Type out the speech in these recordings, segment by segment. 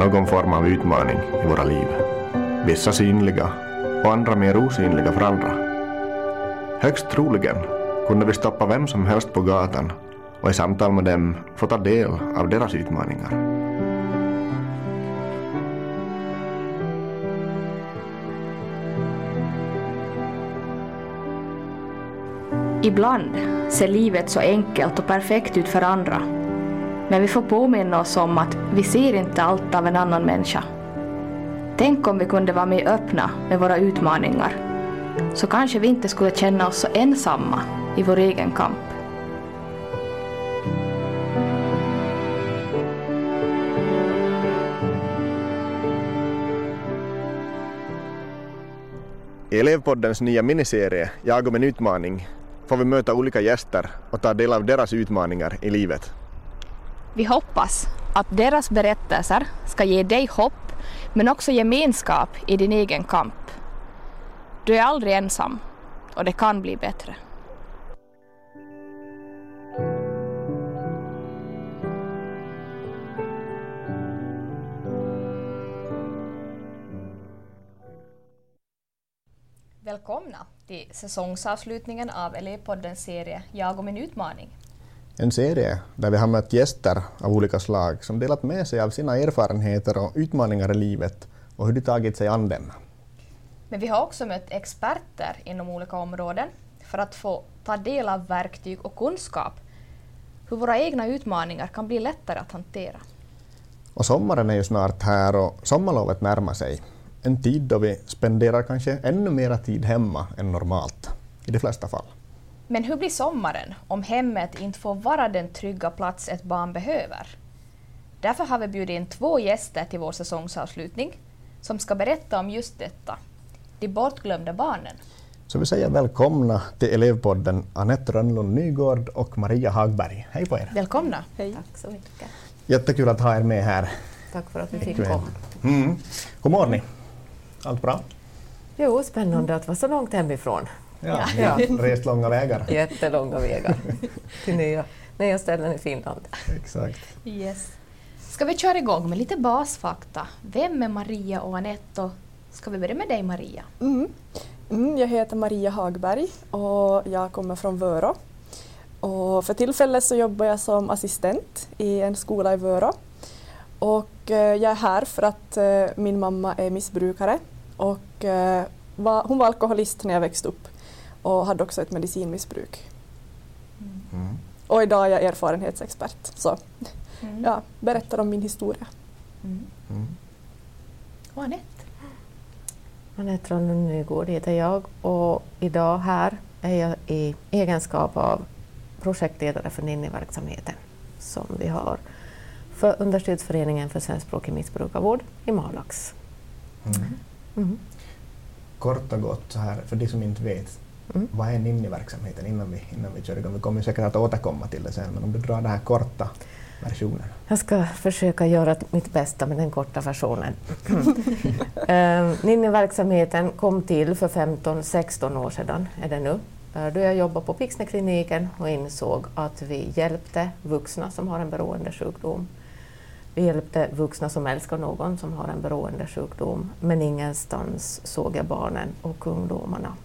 Någon form av utmaning i våra liv. Vissa synliga och andra mer osynliga för andra. Högst troligen kunde vi stoppa vem som helst på gatan och i samtal med dem få ta del av deras utmaningar. Ibland ser livet så enkelt och perfekt ut för andra. Men vi får påminna oss om att vi ser inte allt av en annan människa. Tänk om vi kunde vara mer öppna med våra utmaningar. Så kanske vi inte skulle känna oss så ensamma i vår egen kamp. I elevpoddens nya miniserie Jag om en utmaning får vi möta olika gäster och ta del av deras utmaningar i livet. Vi hoppas att deras berättelser ska ge dig hopp men också gemenskap i din egen kamp. Du är aldrig ensam och det kan bli bättre. Välkomna till säsongsavslutningen av Elevpoddens serie Jag och min utmaning. En serie där vi har mött gäster av olika slag som delat med sig av sina erfarenheter och utmaningar i livet och hur de tagit sig an dem. Men vi har också mött experter inom olika områden för att få ta del av verktyg och kunskap hur våra egna utmaningar kan bli lättare att hantera. Och sommaren är ju snart här och sommarlovet närmar sig. En tid då vi spenderar kanske ännu mera tid hemma än normalt, i de flesta fall. Men hur blir sommaren om hemmet inte får vara den trygga plats ett barn behöver? Därför har vi bjudit in två gäster till vår säsongsavslutning som ska berätta om just detta, de bortglömda barnen. Så vi säger välkomna till elevpodden Anette Rönnlund Nygård och Maria Hagberg. Hej på er! Välkomna! Hej. Tack så mycket. Jättekul att ha er med här. Tack för att vi fick komma. Mm. Hur mår ni? Allt bra? Jo, spännande att vara så långt hemifrån. Ja, Ja. rest långa vägar. Jättelånga vägar till nya, nya ställen i Finland. Exakt. Yes. Ska vi köra igång med lite basfakta? Vem är Maria och Anette? Ska vi börja med dig Maria? Mm. Mm, jag heter Maria Hagberg och jag kommer från Vörå. Och för tillfället så jobbar jag som assistent i en skola i Vörå. Och eh, jag är här för att eh, min mamma är missbrukare och eh, var, hon var alkoholist när jag växte upp och hade också ett medicinmissbruk. Mm. Och idag är jag erfarenhetsexpert så Mm. jag berättar om min historia. Mm. Mm. Och Anette? Anette Rönnlund Nygård heter jag och idag här är jag i egenskap av projektledare för Ninni-verksamheten som vi har för Understödsföreningen för svenskspråkig missbrukarvård i Malax. Mm. Mm. Kort och gott så här, för de som inte vet, Mm. vad är NINNI-verksamheten innan vi, innan vi kör igång? Vi kommer säkert att återkomma till det sen, men om du drar den här korta versionen. Jag ska försöka göra mitt bästa med den korta versionen. Eh, Ninni-verksamheten kom till för 15-16 år sedan, är det nu, då jag jobbade på Pixnekliniken och insåg att vi hjälpte vuxna som har en beroendesjukdom. Vi hjälpte vuxna som älskar någon som har en beroendesjukdom, men ingenstans såg jag barnen och ungdomarna.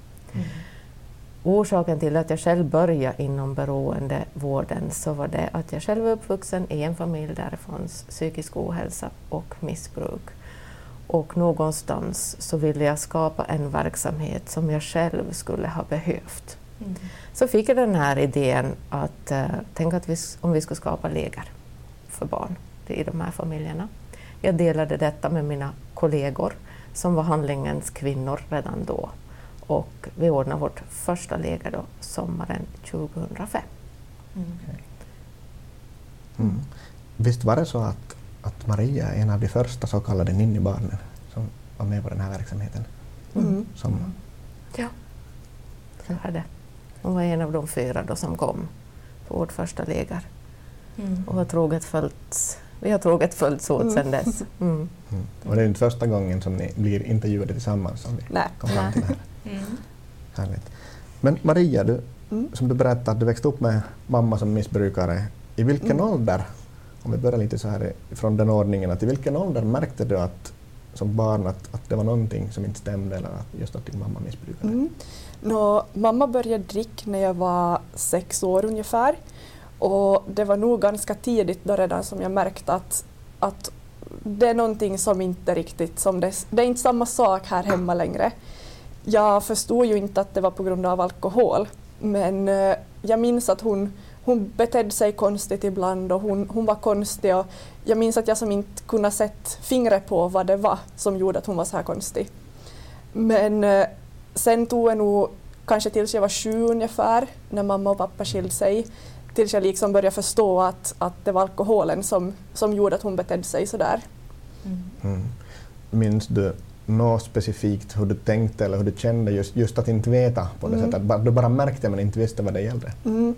Orsaken till att jag själv började inom beroendevården så var det att jag själv är uppvuxen i en familj där det fanns psykisk ohälsa och missbruk. Och någonstans så ville jag skapa en verksamhet som jag själv skulle ha behövt. Mm. Så fick jag den här idén att eh, tänk att vi, om vi skulle skapa läger för barn i de här familjerna. Jag delade detta med mina kollegor som var handlingens kvinnor redan då. Och vi ordnade vårt första läger då, sommaren 2005. Mm. Mm. Visst var det så att, att Maria är en av de första så kallade Ninni-barnen som var med på den här verksamheten? Mm. Som, Ja, så är det. Hon var en av de fyra då som kom på vårt första läger. Mm. Och har troget följts, vi har troget följts åt Mm. sedan dess. Mm. mm. Och det är inte första gången som ni blir intervjuade tillsammans som vi Nej. kom fram till det här. Mm. Härligt. Men Maria, du, Mm. som du berättade att du växte upp med mamma som missbrukare. I vilken Mm. ålder om vi börjar lite så här från den ordningen, att i vilken ålder märkte du att, som barn att, att det var någonting som inte stämde eller att just att din mamma missbrukade? Mm. Nå, mamma började dricka när jag var sex år ungefär. Och det var nog ganska tidigt då redan som jag märkte att, att det är någonting som inte riktigt som det, det är inte samma sak här hemma längre. Jag förstod ju inte att det var på grund av alkohol men eh, jag minns att hon, hon betedde sig konstigt ibland och hon, hon var konstig och jag minns att jag som inte kunde sätta fingret på vad det var som gjorde att hon var så här konstig. Men eh, sen tog det nog kanske tills jag var sju ungefär när mamma och pappa skilde sig tills jag liksom började förstå att, att det var alkoholen som, som gjorde att hon betedde sig sådär. Mm. Minns du något specifikt hur du tänkte eller hur du kände just, just att inte veta på det Mm. sättet? Du bara märkte men inte visste vad det gällde? Mm.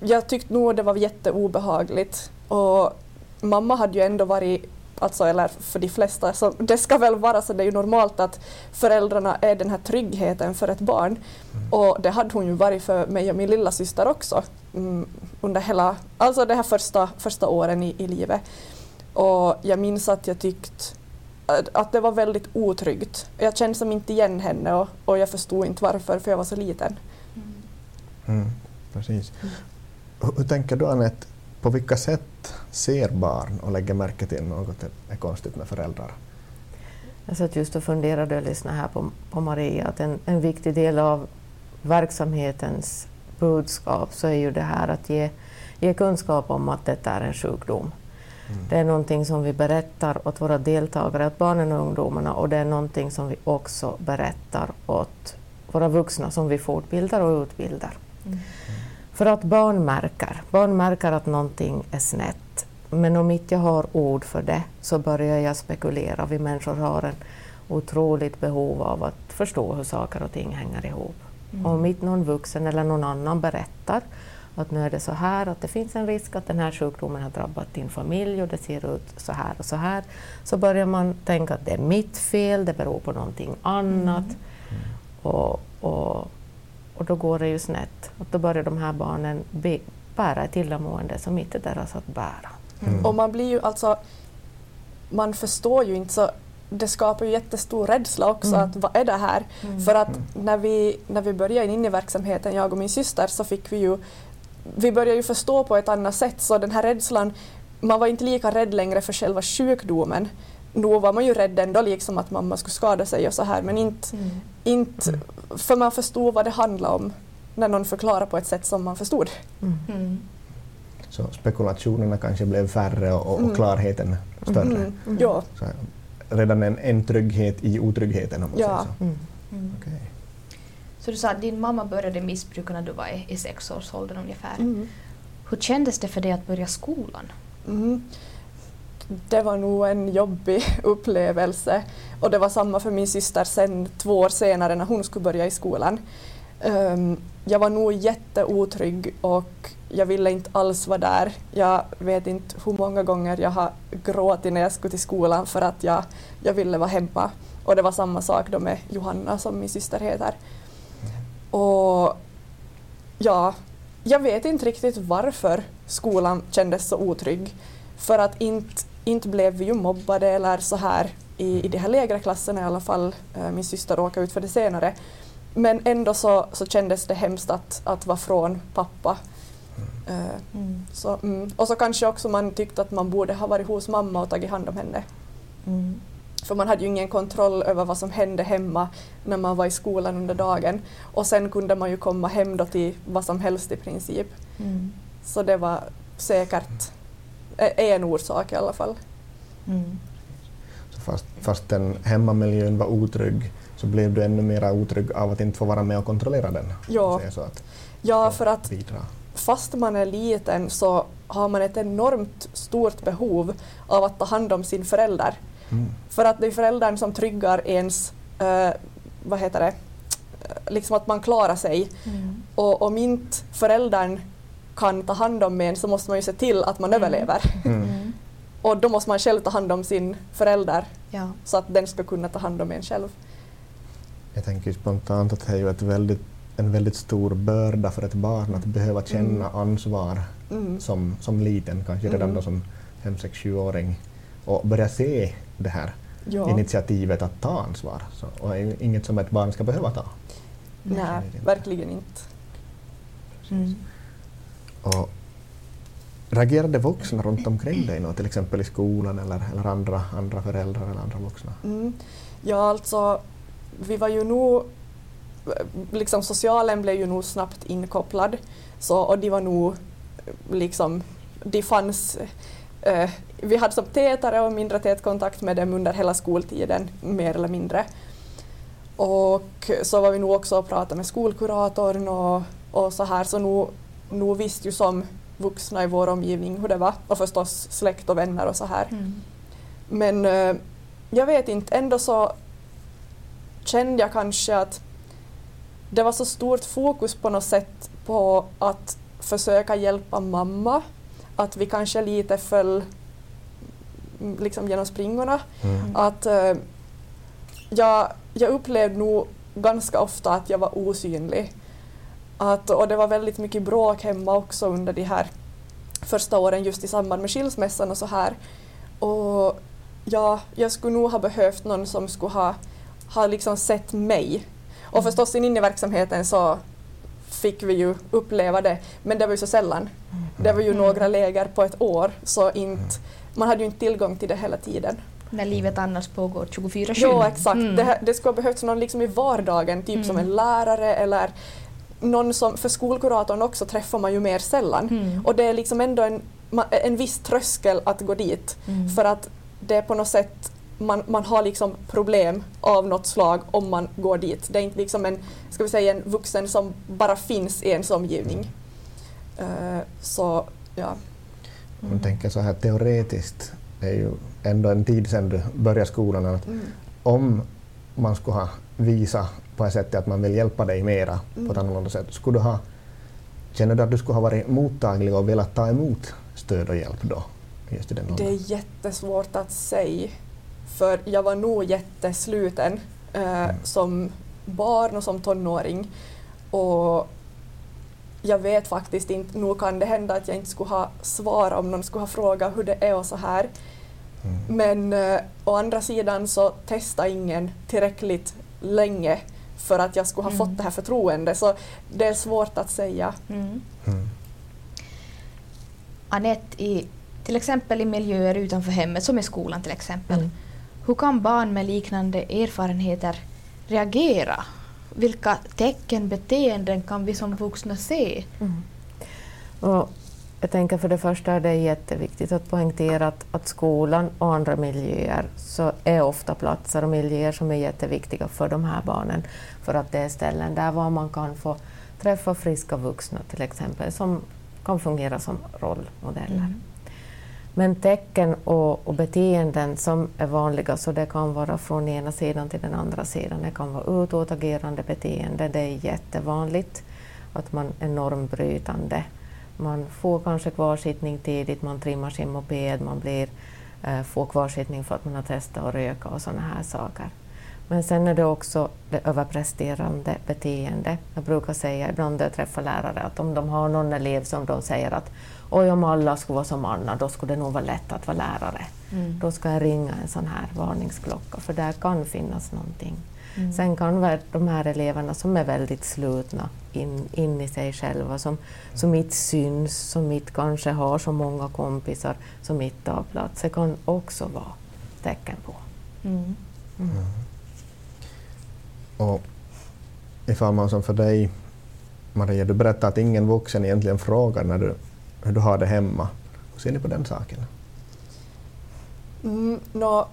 Jag tyckte nog det var jätteobehagligt och mamma hade ju ändå varit Alltså, eller för de flesta, så det ska väl vara så det är ju normalt att föräldrarna är den här tryggheten för ett barn. Och det hade hon ju varit för mig och min lilla syster också mm, under hela, alltså de här första, första åren i, i livet. Och jag minns att jag tyckte att- det var väldigt otryggt. Jag kände som inte igen henne och, och jag förstod inte varför för jag var så liten. Mm. Precis. Hur, hur tänker du Anette, på vilka sätt ser barn och lägger märke till något är konstigt med föräldrar? Jag satt just och funderade och lyssnade här på, på Maria att en, en viktig del av verksamhetens budskap så är ju det här att ge, ge kunskap om att detta är en sjukdom. Det är någonting som vi berättar åt våra deltagare, åt barnen och ungdomarna och det är någonting som vi också berättar åt våra vuxna som vi fortbildar och utbildar. För att barn märker, barn märker att någonting är snett. Men om inte jag har ord för det så börjar jag spekulera. Vi människor har en otroligt behov av att förstå hur saker och ting hänger ihop. Om inte någon vuxen eller någon annan berättar att nu är det så här, att det finns en risk att den här sjukdomen har drabbat din familj och det ser ut så här och så här, så börjar man tänka att det är mitt fel, det beror på någonting annat. Och, och, och då går det ju snett. Och då börjar de här barnen be, bära ett illamående som inte är deras att bära. Mm. Och man blir ju alltså, man förstår ju inte så det skapar ju jättestor rädsla också Mm. att vad är det här? För att när vi, när vi började in i verksamheten, jag och min syster, så fick vi ju, vi började ju förstå på ett annat sätt så den här rädslan, man var inte lika rädd längre för själva sjukdomen. Då var man ju rädd ändå liksom att mamma skulle skada sig och så här men inte, inte för man förstod vad det handlade om när någon förklarade på ett sätt som man förstod. Mm. Så spekulationerna kanske blev färre och, och Mm. klarheten större. Mm. Ja. Så redan en, en trygghet i otryggheten om man Ja. säger så. Mm. Så du sa att din mamma började missbruka när du var i, i sexårsåldern ungefär. Mm. Hur kändes det för dig att börja skolan? Mm. Det var nog en jobbig upplevelse. Och det var samma för min syster sen två år senare när hon skulle börja i skolan. Ehm, jag var nog jätteotrygg och jag ville inte alls vara där. Jag vet inte hur många gånger jag har gråtit när jag skulle till skolan för att jag, jag ville vara hemma. Och det var samma sak då med Johanna som min syster heter. Och ja, jag vet inte riktigt varför skolan kändes så otrygg. För att inte, inte blev vi ju mobbade eller så här i, i de här lägre klasserna i alla fall. Eh, Min syster råkade ut för det senare. Men ändå så, så kändes det hemskt att, att vara från pappa. Eh, Så, mm. Och så kanske också man tyckte att man borde ha varit hos mamma och tagit hand om henne. Mm. För man hade ju ingen kontroll över vad som hände hemma när man var i skolan under dagen. Och sen kunde man ju komma hem då till vad som helst i princip. Mm. Så det var säkert eh, en orsak i alla fall. Mm. Så fast, fast den hemmamiljön var otrygg så blev du ännu mer otrygg av att inte få vara med och kontrollera den. Ja. Så att Ja, för att bidra. fast man är liten så har man ett enormt stort behov av att ta hand om sin förälder. Mm. För att det är föräldern som tryggar ens, eh, vad heter det, Eh, liksom att man klarar sig. Mm. Och om inte föräldern kan ta hand om en så måste man ju se till att man Mm. överlever. Mm. Mm. Och då måste man själv ta hand om sin förälder Ja. så att den ska kunna ta hand om en själv. Jag tänker spontant att det är ju ett väldigt en väldigt stor börda för ett barn att behöva känna Mm. ansvar Mm. som, som liten, kanske redan Mm. då som 5-6-7-åring och börja se det här Ja. initiativet att ta ansvar. Så, och inget som ett barn ska behöva ta. Nej, verkligen inte. Mm. Och reagerade vuxna runt omkring dig till exempel i skolan eller, eller andra, andra föräldrar eller andra vuxna? Mm. Ja, alltså, vi var ju nog... Liksom socialen blev ju nog snabbt inkopplad. Så, och de var nog liksom... De fanns... Eh, vi hade som tätare och mindre tät kontakt med dem under hela skoltiden, mer eller mindre. Och så var vi nog också och pratade med skolkuratorn och, och så här, så nog, nog visste ju som vuxna i vår omgivning hur det var och förstås släkt och vänner och så här. Mm. Men eh, jag vet inte, ändå så kände jag kanske att det var så stort fokus på något sätt på att försöka hjälpa mamma, att vi kanske lite föll mm, liksom genom springorna. Mm. Att eh, jag, jag upplevde nog ganska ofta att jag var osynlig. Att, och det var väldigt mycket bråk hemma också under de här första åren just i samband med skilsmässan och så här. Och ja, jag skulle nog ha behövt någon som skulle ha, ha liksom sett mig. Och förstås in i verksamheten så fick vi ju uppleva det, men det var ju så sällan. Det var ju Mm. några läger på ett år, så inte, man hade ju inte tillgång till det hela tiden. När livet annars pågår 24-7. Ja, exakt. Mm. Det, det skulle ha behövts någon liksom i vardagen, typ som Mm. en lärare eller någon som, för skolkuratorn också träffar man ju mer sällan. Mm. Och det är liksom ändå en, en viss tröskel att gå dit Mm. för att det är på något sätt man, man har liksom problem av något slag om man går dit. Det är inte liksom en, ska vi säga, en vuxen som bara finns i ens omgivning. Eh, så ja. Man tänker så här teoretiskt, det är ju ändå en tid sedan du började skolan, att Mm. om man skulle ha visat på ett sätt att man vill hjälpa dig mera på ett Mm. annorlunda sätt, skulle du ha, känner du att du skulle ha varit mottaglig och velat ta emot stöd och hjälp då? Just i den Det är jättesvårt att säga. För jag var nog jättesluten eh, Mm. som barn och som tonåring. Och jag vet faktiskt inte, nog kan det hända att jag inte skulle ha svar om någon skulle ha frågat hur det är och så här. Mm. Men eh, å andra sidan så testade ingen tillräckligt länge för att jag skulle ha Mm. fått det här förtroendet. Så det är svårt att säga. Mm. Mm. Anette, i, till exempel i miljöer utanför hemmet, som i skolan till exempel, Mm. Hur kan barn med liknande erfarenheter reagera? Vilka tecken, beteenden kan vi som vuxna se? Mm. Och jag tänker för det första är det jätteviktigt att poängtera att, att skolan och andra miljöer så är ofta platser och miljöer som är jätteviktiga för de här barnen. För att det är ställen där var man kan få träffa friska vuxna till exempel som kan fungera som rollmodeller. Mm. Men tecken och, och beteenden som är vanliga, så det kan vara från ena sidan till den andra sidan. Det kan vara utåtagerande beteende, det är jättevanligt att man är normbrytande. Man får kanske kvarsittning tidigt, man trimmar sin moped, man blir, eh, får kvarsittning för att man har testat att röka och sådana här saker. Men sen är det också det överpresterande beteende. Jag brukar säga ibland när jag träffar lärare att om de har någon elev som de säger att oj om alla skulle vara som Anna, då skulle det nog vara lätt att vara lärare. Mm. Då ska jag ringa en sån här varningsklocka, för där kan finnas någonting. Mm. Sen kan de här eleverna som är väldigt slutna in, in i sig själva, som, som inte syns, som inte kanske har så många kompisar, som inte tar plats, det kan också vara tecken på. Mm. Och ifall man som för dig, Maria, du berättar att ingen vuxen egentligen frågar när du, hur du har det hemma. Hur ser ni på den saken? Mm, nå,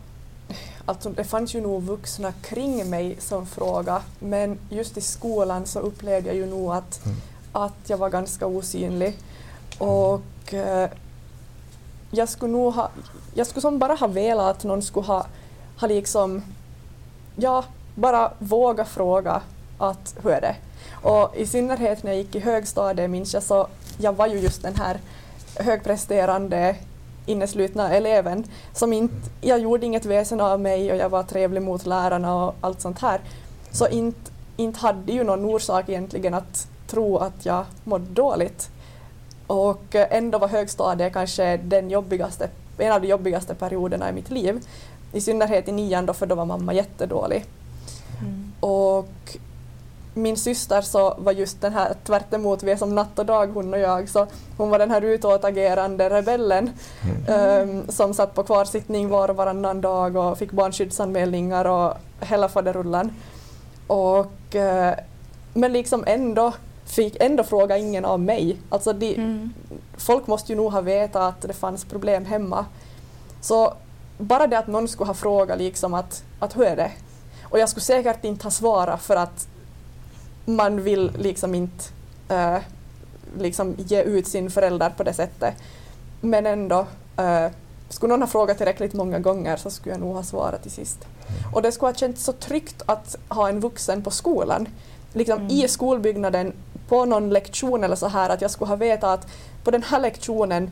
alltså det fanns ju nog vuxna kring mig som fråga men just i skolan så upplevde jag ju nog att, Mm. att jag var ganska osynlig. Och eh, jag skulle nog ha, jag skulle som bara ha velat att någon skulle ha, ha liksom, ja, bara våga fråga att hur är det? Och i synnerhet när jag gick i högstadiet minns jag så, jag var ju just den här högpresterande inneslutna eleven som inte, jag gjorde inget väsen av mig och jag var trevlig mot lärarna och allt sånt här. Så inte, inte hade ju någon orsak egentligen att tro att jag mådde dåligt. Och eh, ändå var högstadiet kanske den jobbigaste, en av de jobbigaste perioderna i mitt liv. I synnerhet i nian då, för då var mamma jättedålig. Mm. Och min syster så var just den här tvärt emot, vi är som natt och dag hon och jag, så hon var den här utåtagerande rebellen mm. um, som satt på kvarsittning var och varannan dag och fick barnskyddsanmälningar och hela faderullan. Och, uh, men liksom ändå fick ändå fråga ingen av mig. Alltså de, mm. Folk måste ju nog ha vetat att det fanns problem hemma. Så bara det att någon skulle ha frågat liksom att, att hur är det? Och jag skulle säkert inte ha svarat för att man vill liksom inte äh, liksom ge ut sin förälder på det sättet. Men ändå, äh, skulle någon ha frågat tillräckligt många gånger så skulle jag nog ha svarat till sist. Och det skulle ha känts så tryggt att ha en vuxen på skolan. Liksom mm. i skolbyggnaden, på någon lektion eller så här, att jag skulle ha vetat att på den här lektionen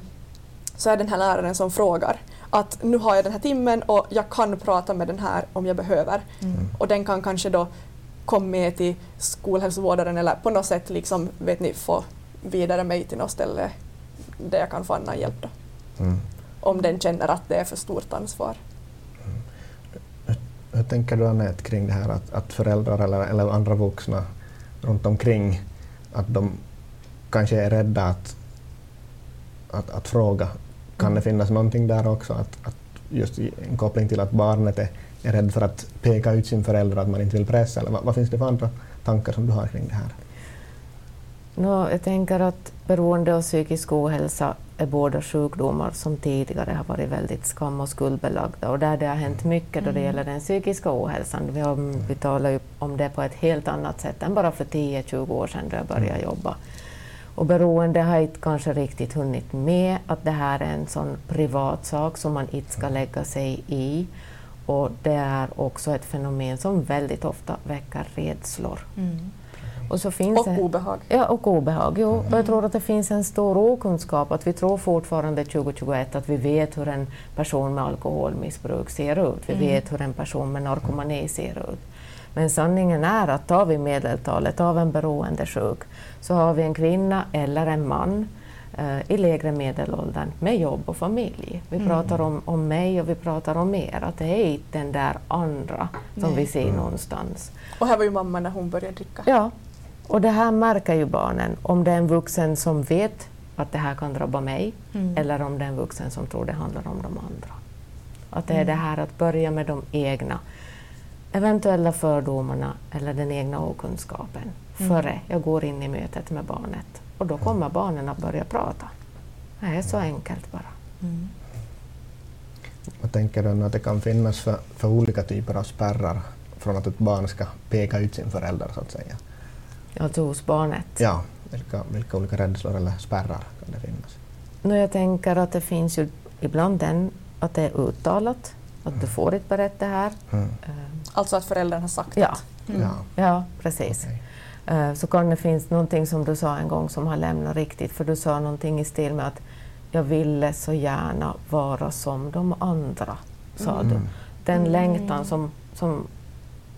så är den här läraren som frågar att nu har jag den här timmen och jag kan prata med den här om jag behöver. Mm. Och den kan kanske då kom med till skolhälsovårdaren eller på något sätt liksom, vet ni, få vidare mig till något ställe där jag kan få annan hjälp. Då. Mm. Om den känner att det är för stort ansvar. Mm. Hur, hur, tänker du Anette kring det här att, att föräldrar eller, eller andra vuxna runt omkring att de kanske är rädda att, att, att fråga. Kan mm. det finnas någonting där också, att, att just en koppling till att barnet är är rädd för att peka ut sin förälder, att man inte vill pressa? Eller vad, vad finns det för andra tankar som du har kring det här? No, jag tänker att beroende och psykisk ohälsa är båda sjukdomar som tidigare har varit väldigt skam och skuldbelagda och där det har hänt mycket då det mm. gäller den psykiska ohälsan. Vi, har, vi talar ju om det på ett helt annat sätt än bara för 10-20 år sedan då jag började mm. jobba. Och beroende har inte kanske riktigt hunnit med att det här är en sån privat sak som man inte ska lägga sig i. Och det är också ett fenomen som väldigt ofta väcker rädslor. Mm. Och, så finns och obehag. Ja, och obehag. Jo. Mm. Och jag tror att det finns en stor okunskap, att vi tror fortfarande 2021 att vi vet hur en person med alkoholmissbruk ser ut. Vi mm. vet hur en person med narkomani ser ut. Men sanningen är att tar vi medeltalet av en beroendesjuk så har vi en kvinna eller en man i lägre medelåldern med jobb och familj. Vi mm. pratar om, om mig och vi pratar om er, att det är inte den där andra som Nej. vi ser mm. någonstans. Och här var ju mamma när hon började dricka. Ja, och det här märker ju barnen. Om det är en vuxen som vet att det här kan drabba mig mm. eller om det är en vuxen som tror det handlar om de andra. Att det är mm. det här att börja med de egna eventuella fördomarna eller den egna okunskapen mm. före jag går in i mötet med barnet. Och då kommer barnen att börja prata. Det är så enkelt bara. Mm. Vad tänker du att det kan finnas för, för olika typer av spärrar från att ett barn ska peka ut sin förälder så att säga? Alltså hos barnet? Ja, vilka, vilka olika rädslor eller spärrar kan det finnas? No, jag tänker att det finns ju ibland den att det är uttalat, att mm. du får inte berätta det här. Mm. Alltså att föräldern har sagt ja. det? Mm. Ja. ja, precis. Okay. Eh, så kan det finnas någonting som du sa en gång som har lämnat riktigt, för du sa någonting i stil med att jag ville så gärna vara som de andra, sa mm. du. Den mm. längtan som, som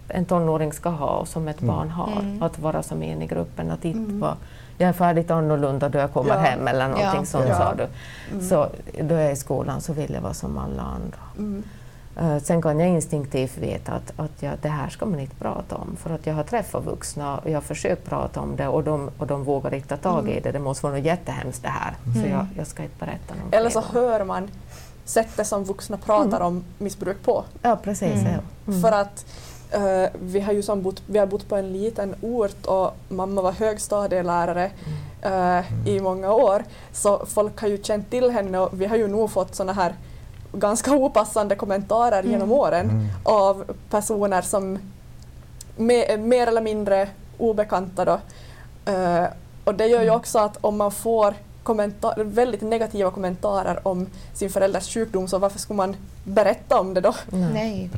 en tonåring ska ha och som ett mm. barn har, mm. att vara som en i gruppen, att inte mm. vara jag är färdigt annorlunda då jag kommer ja. hem eller någonting ja. sånt ja. sa du. Mm. Så då jag är i skolan så vill jag vara som alla andra. Mm. Uh, sen kan jag instinktivt veta att, att jag, det här ska man inte prata om, för att jag har träffat vuxna och jag har försökt prata om det och de, och de vågar inte ta tag i mm. det. Det måste vara något jättehemskt det här, mm. så jag, jag ska inte berätta något. Eller så hör man sättet som vuxna pratar om missbruk på. Ja, precis. Ja. Mm. För att uh, vi har ju som bott, vi har bott på en liten ort och mamma var högstadielärare uh, i många år, så folk har ju känt till henne och vi har ju nog fått såna här ganska opassande kommentarer mm. genom åren mm. av personer som me, mer eller mindre obekanta. Då. Uh, och det gör ju mm. också att om man får kommentar, väldigt negativa kommentarer om sin förälders sjukdom så varför skulle man berätta om det då? Nej.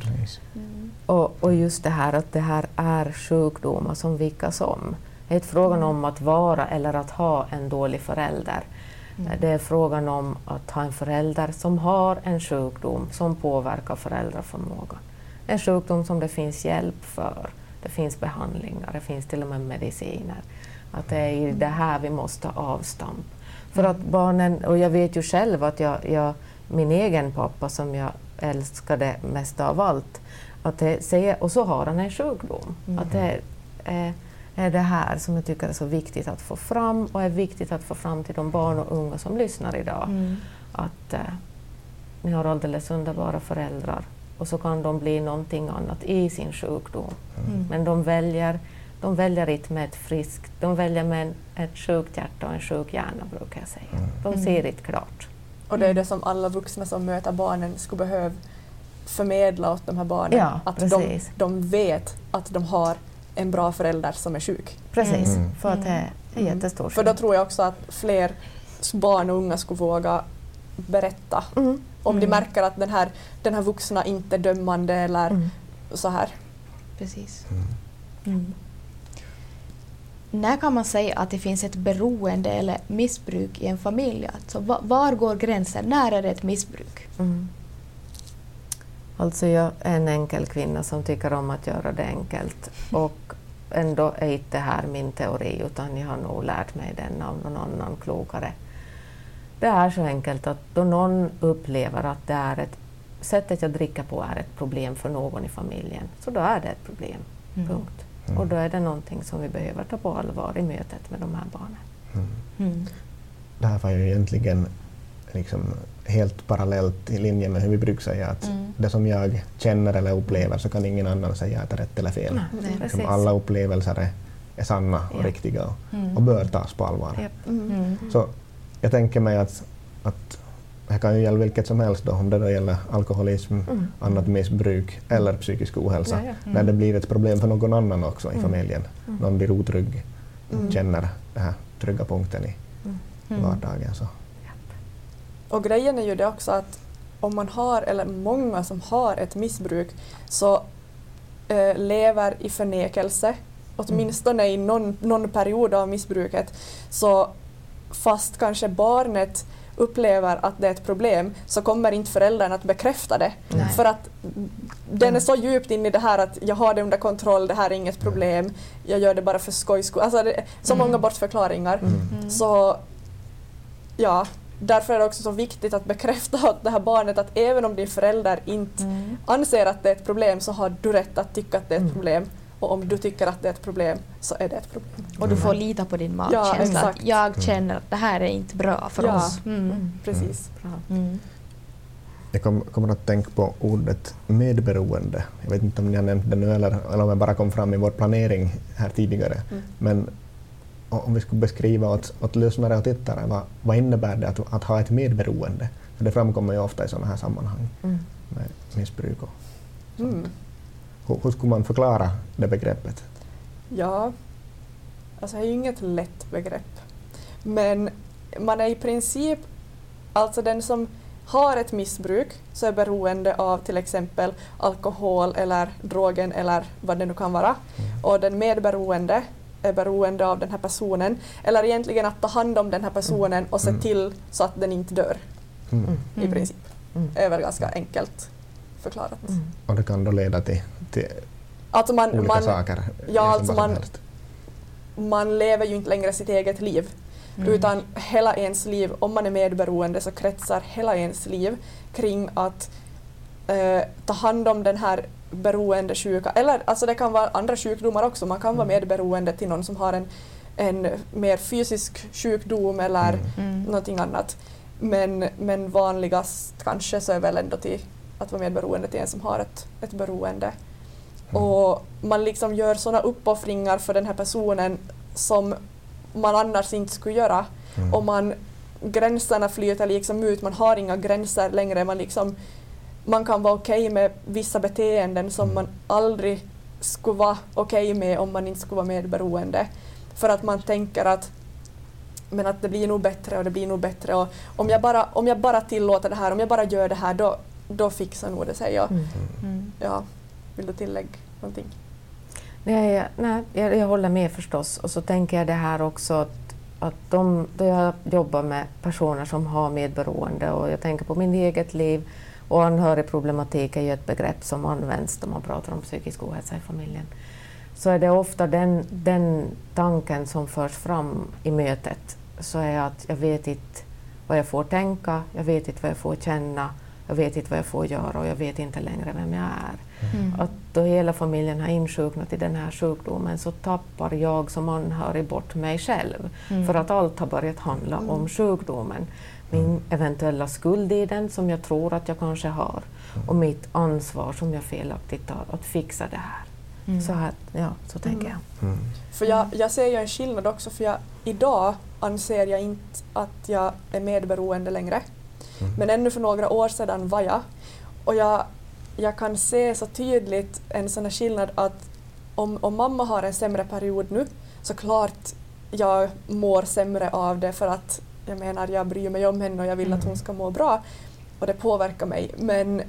Mm. Och, och, just det här att det här är sjukdomar som vilka som. Det är inte frågan mm. om att vara eller att ha en dålig förälder. Mm. Det är frågan om att ha en förälder som har en sjukdom som påverkar föräldraförmågan. En sjukdom som det finns hjälp för. det finns behandlingar, det finns till och med mediciner. Att det är i det här vi måste avstamp. För att barnen, och jag vet ju själv att jag, jag min egen pappa som jag älskade mest av allt, att det säger, och så har han en sjukdom. Mm. Att det är, är det här som jag tycker är så viktigt att få fram och är viktigt att få fram till de barn och unga som lyssnar idag. Mm. Att eh, ni har alldeles underbara föräldrar och så kan de bli någonting annat i sin sjukdom. Mm. Men de väljer, de väljer inte med ett friskt, de väljer med en, ett sjukt hjärta och en sjuk hjärna brukar jag säga. Mm. De ser inte klart. Och det är det som alla vuxna som möter barnen skulle behöva förmedla åt de här barnen. Ja, att de, de, vet att de har en bra förälder som är sjuk. Precis, mm. för att det är mm. jättestor För då tror jag också att fler barn och unga skulle våga berätta mm. om mm. de märker att den här, den här vuxna inte är dömande eller mm. så här. Precis. Mm. mm. När kan man säga att det finns ett beroende eller missbruk i en familj? Alltså, var går gränsen? När är det ett missbruk? Alltså jag är en enkel kvinna som tycker om att göra det enkelt. Och ändå är inte det här min teori utan jag har nog lärt mig den av någon annan klokare. Det är så enkelt att då någon upplever att det är ett sättet jag dricker på är ett problem för någon i familjen, så då är det ett problem. Mm. Punkt. Mm. Och då är det någonting som vi behöver ta på allvar i mötet med de här barnen. Mm. mm. Det här var ju egentligen liksom helt parallellt i linje med hur vi brukar säga att mm. det som jag känner eller upplever så kan ingen annan säga att det är rätt eller fel. Nej, liksom alla upplevelser är, är sanna och ja. riktiga och, mm. och, bör tas på allvar. Yep. Så jag tänker mig att, att det kan ju gälla vilket som helst då, om det då gäller alkoholism, mm. annat missbruk eller psykisk ohälsa, ja, ja. Mm. när det blir ett problem för någon annan också i mm. familjen. Mm. Någon blir otrygg, mm. känner den här trygga punkten i mm. vardagen. Så. Och grejen är ju det också att om man har, eller många som har ett missbruk, så äh, lever i förnekelse, åtminstone i någon, någon period av missbruket, så fast kanske barnet upplever att det är ett problem så kommer inte föräldern att bekräfta det. Nej. För att den är så djupt inne i det här att jag har det under kontroll, det här är inget problem, jag gör det bara för skojs skull. Alltså det så mm. många bortförklaringar. Mm. mm. Så ja, därför är det också så viktigt att bekräfta åt det här barnet att även om din förälder inte mm. anser att det är ett problem så har du rätt att tycka att det är ett mm. problem. Och om du tycker att det är ett problem så är det ett problem. Och du får lita på din magkänsla. Ja, jag mm. känner att det här är inte bra för ja. oss. Mm. mm. Precis. Mm. Jag kom, kommer att tänka på ordet medberoende. Jag vet inte om ni har nämnt det nu eller, eller om det bara kom fram i vår planering här tidigare. Mm. Men om vi skulle beskriva åt, åt lyssnare och tittare, vad, vad innebär det att, att ha ett medberoende? För det framkommer ju ofta i sådana här sammanhang mm. med missbruk och sånt. Mm. Hur, hur skulle man förklara det begreppet? Ja, alltså det är ju inget lätt begrepp. Men man är i princip, alltså den som har ett missbruk så är beroende av till exempel alkohol eller drogen eller vad det nu kan vara. Mm. Och den medberoende är beroende av den här personen. Eller egentligen att ta hand om den här personen och se mm. till så att den inte dör. Mm. I princip. Mm. Det är väl ganska enkelt förklarat. Mm. Och det kan då leda till, till alltså man, olika man, saker? Ja, alltså man, man lever ju inte längre sitt eget liv. Mm. Utan hela ens liv, om man är medberoende så kretsar hela ens liv kring att eh, ta hand om den här beroendesjuka, eller alltså det kan vara andra sjukdomar också, man kan vara mm. medberoende till någon som har en, en mer fysisk sjukdom eller mm. mm. någonting annat. Men, men vanligast kanske så är väl ändå till att vara medberoende till en som har ett, ett beroende. Mm. Och man liksom gör sådana uppoffringar för den här personen som man annars inte skulle göra. Mm. Och man, gränserna flyter liksom ut, man har inga gränser längre. Man, liksom, man kan vara okej okay med vissa beteenden som mm. man aldrig skulle vara okej okay med om man inte skulle vara medberoende. För att man tänker att men att det blir nog bättre och det blir nog bättre. Och om, jag bara, om jag bara tillåter det här, om jag bara gör det här, då, då fixar nog det sig. Mm. mm. Ja, vill du tillägga någonting? Nej, nej jag, jag, håller med förstås. Och så tänker jag det här också att, att de, då jag jobbar med personer som har medberoende och jag tänker på min eget liv och anhörigproblematik är ju ett begrepp som används när man pratar om psykisk ohälsa i familjen. så är det ofta den, den tanken som förs fram i mötet. Så är att jag vet inte vad jag får tänka, jag vet inte vad jag får känna, jag vet inte vad jag får göra och jag vet inte längre vem jag är. Mm. Att då hela familjen har insjuknat i den här sjukdomen så tappar jag som anhörig bort mig själv. Mm. För att allt har börjat handla Mm. om sjukdomen. Min eventuella skuld i den som jag tror att jag kanske har och mitt ansvar som jag felaktigt tar att fixa det här. Mm. Så, här, ja, så tänker Mm. jag. Mm. För jag, jag ser ju en skillnad också för jag, idag anser jag inte att jag är medberoende längre. Mm. Men ännu för några år sedan var jag. Och jag, jag kan se så tydligt en sån här skillnad att om, om mamma har en sämre period nu så klart jag mår sämre av det för att jag menar jag bryr mig om henne och jag vill att hon ska må bra och det påverkar mig. Men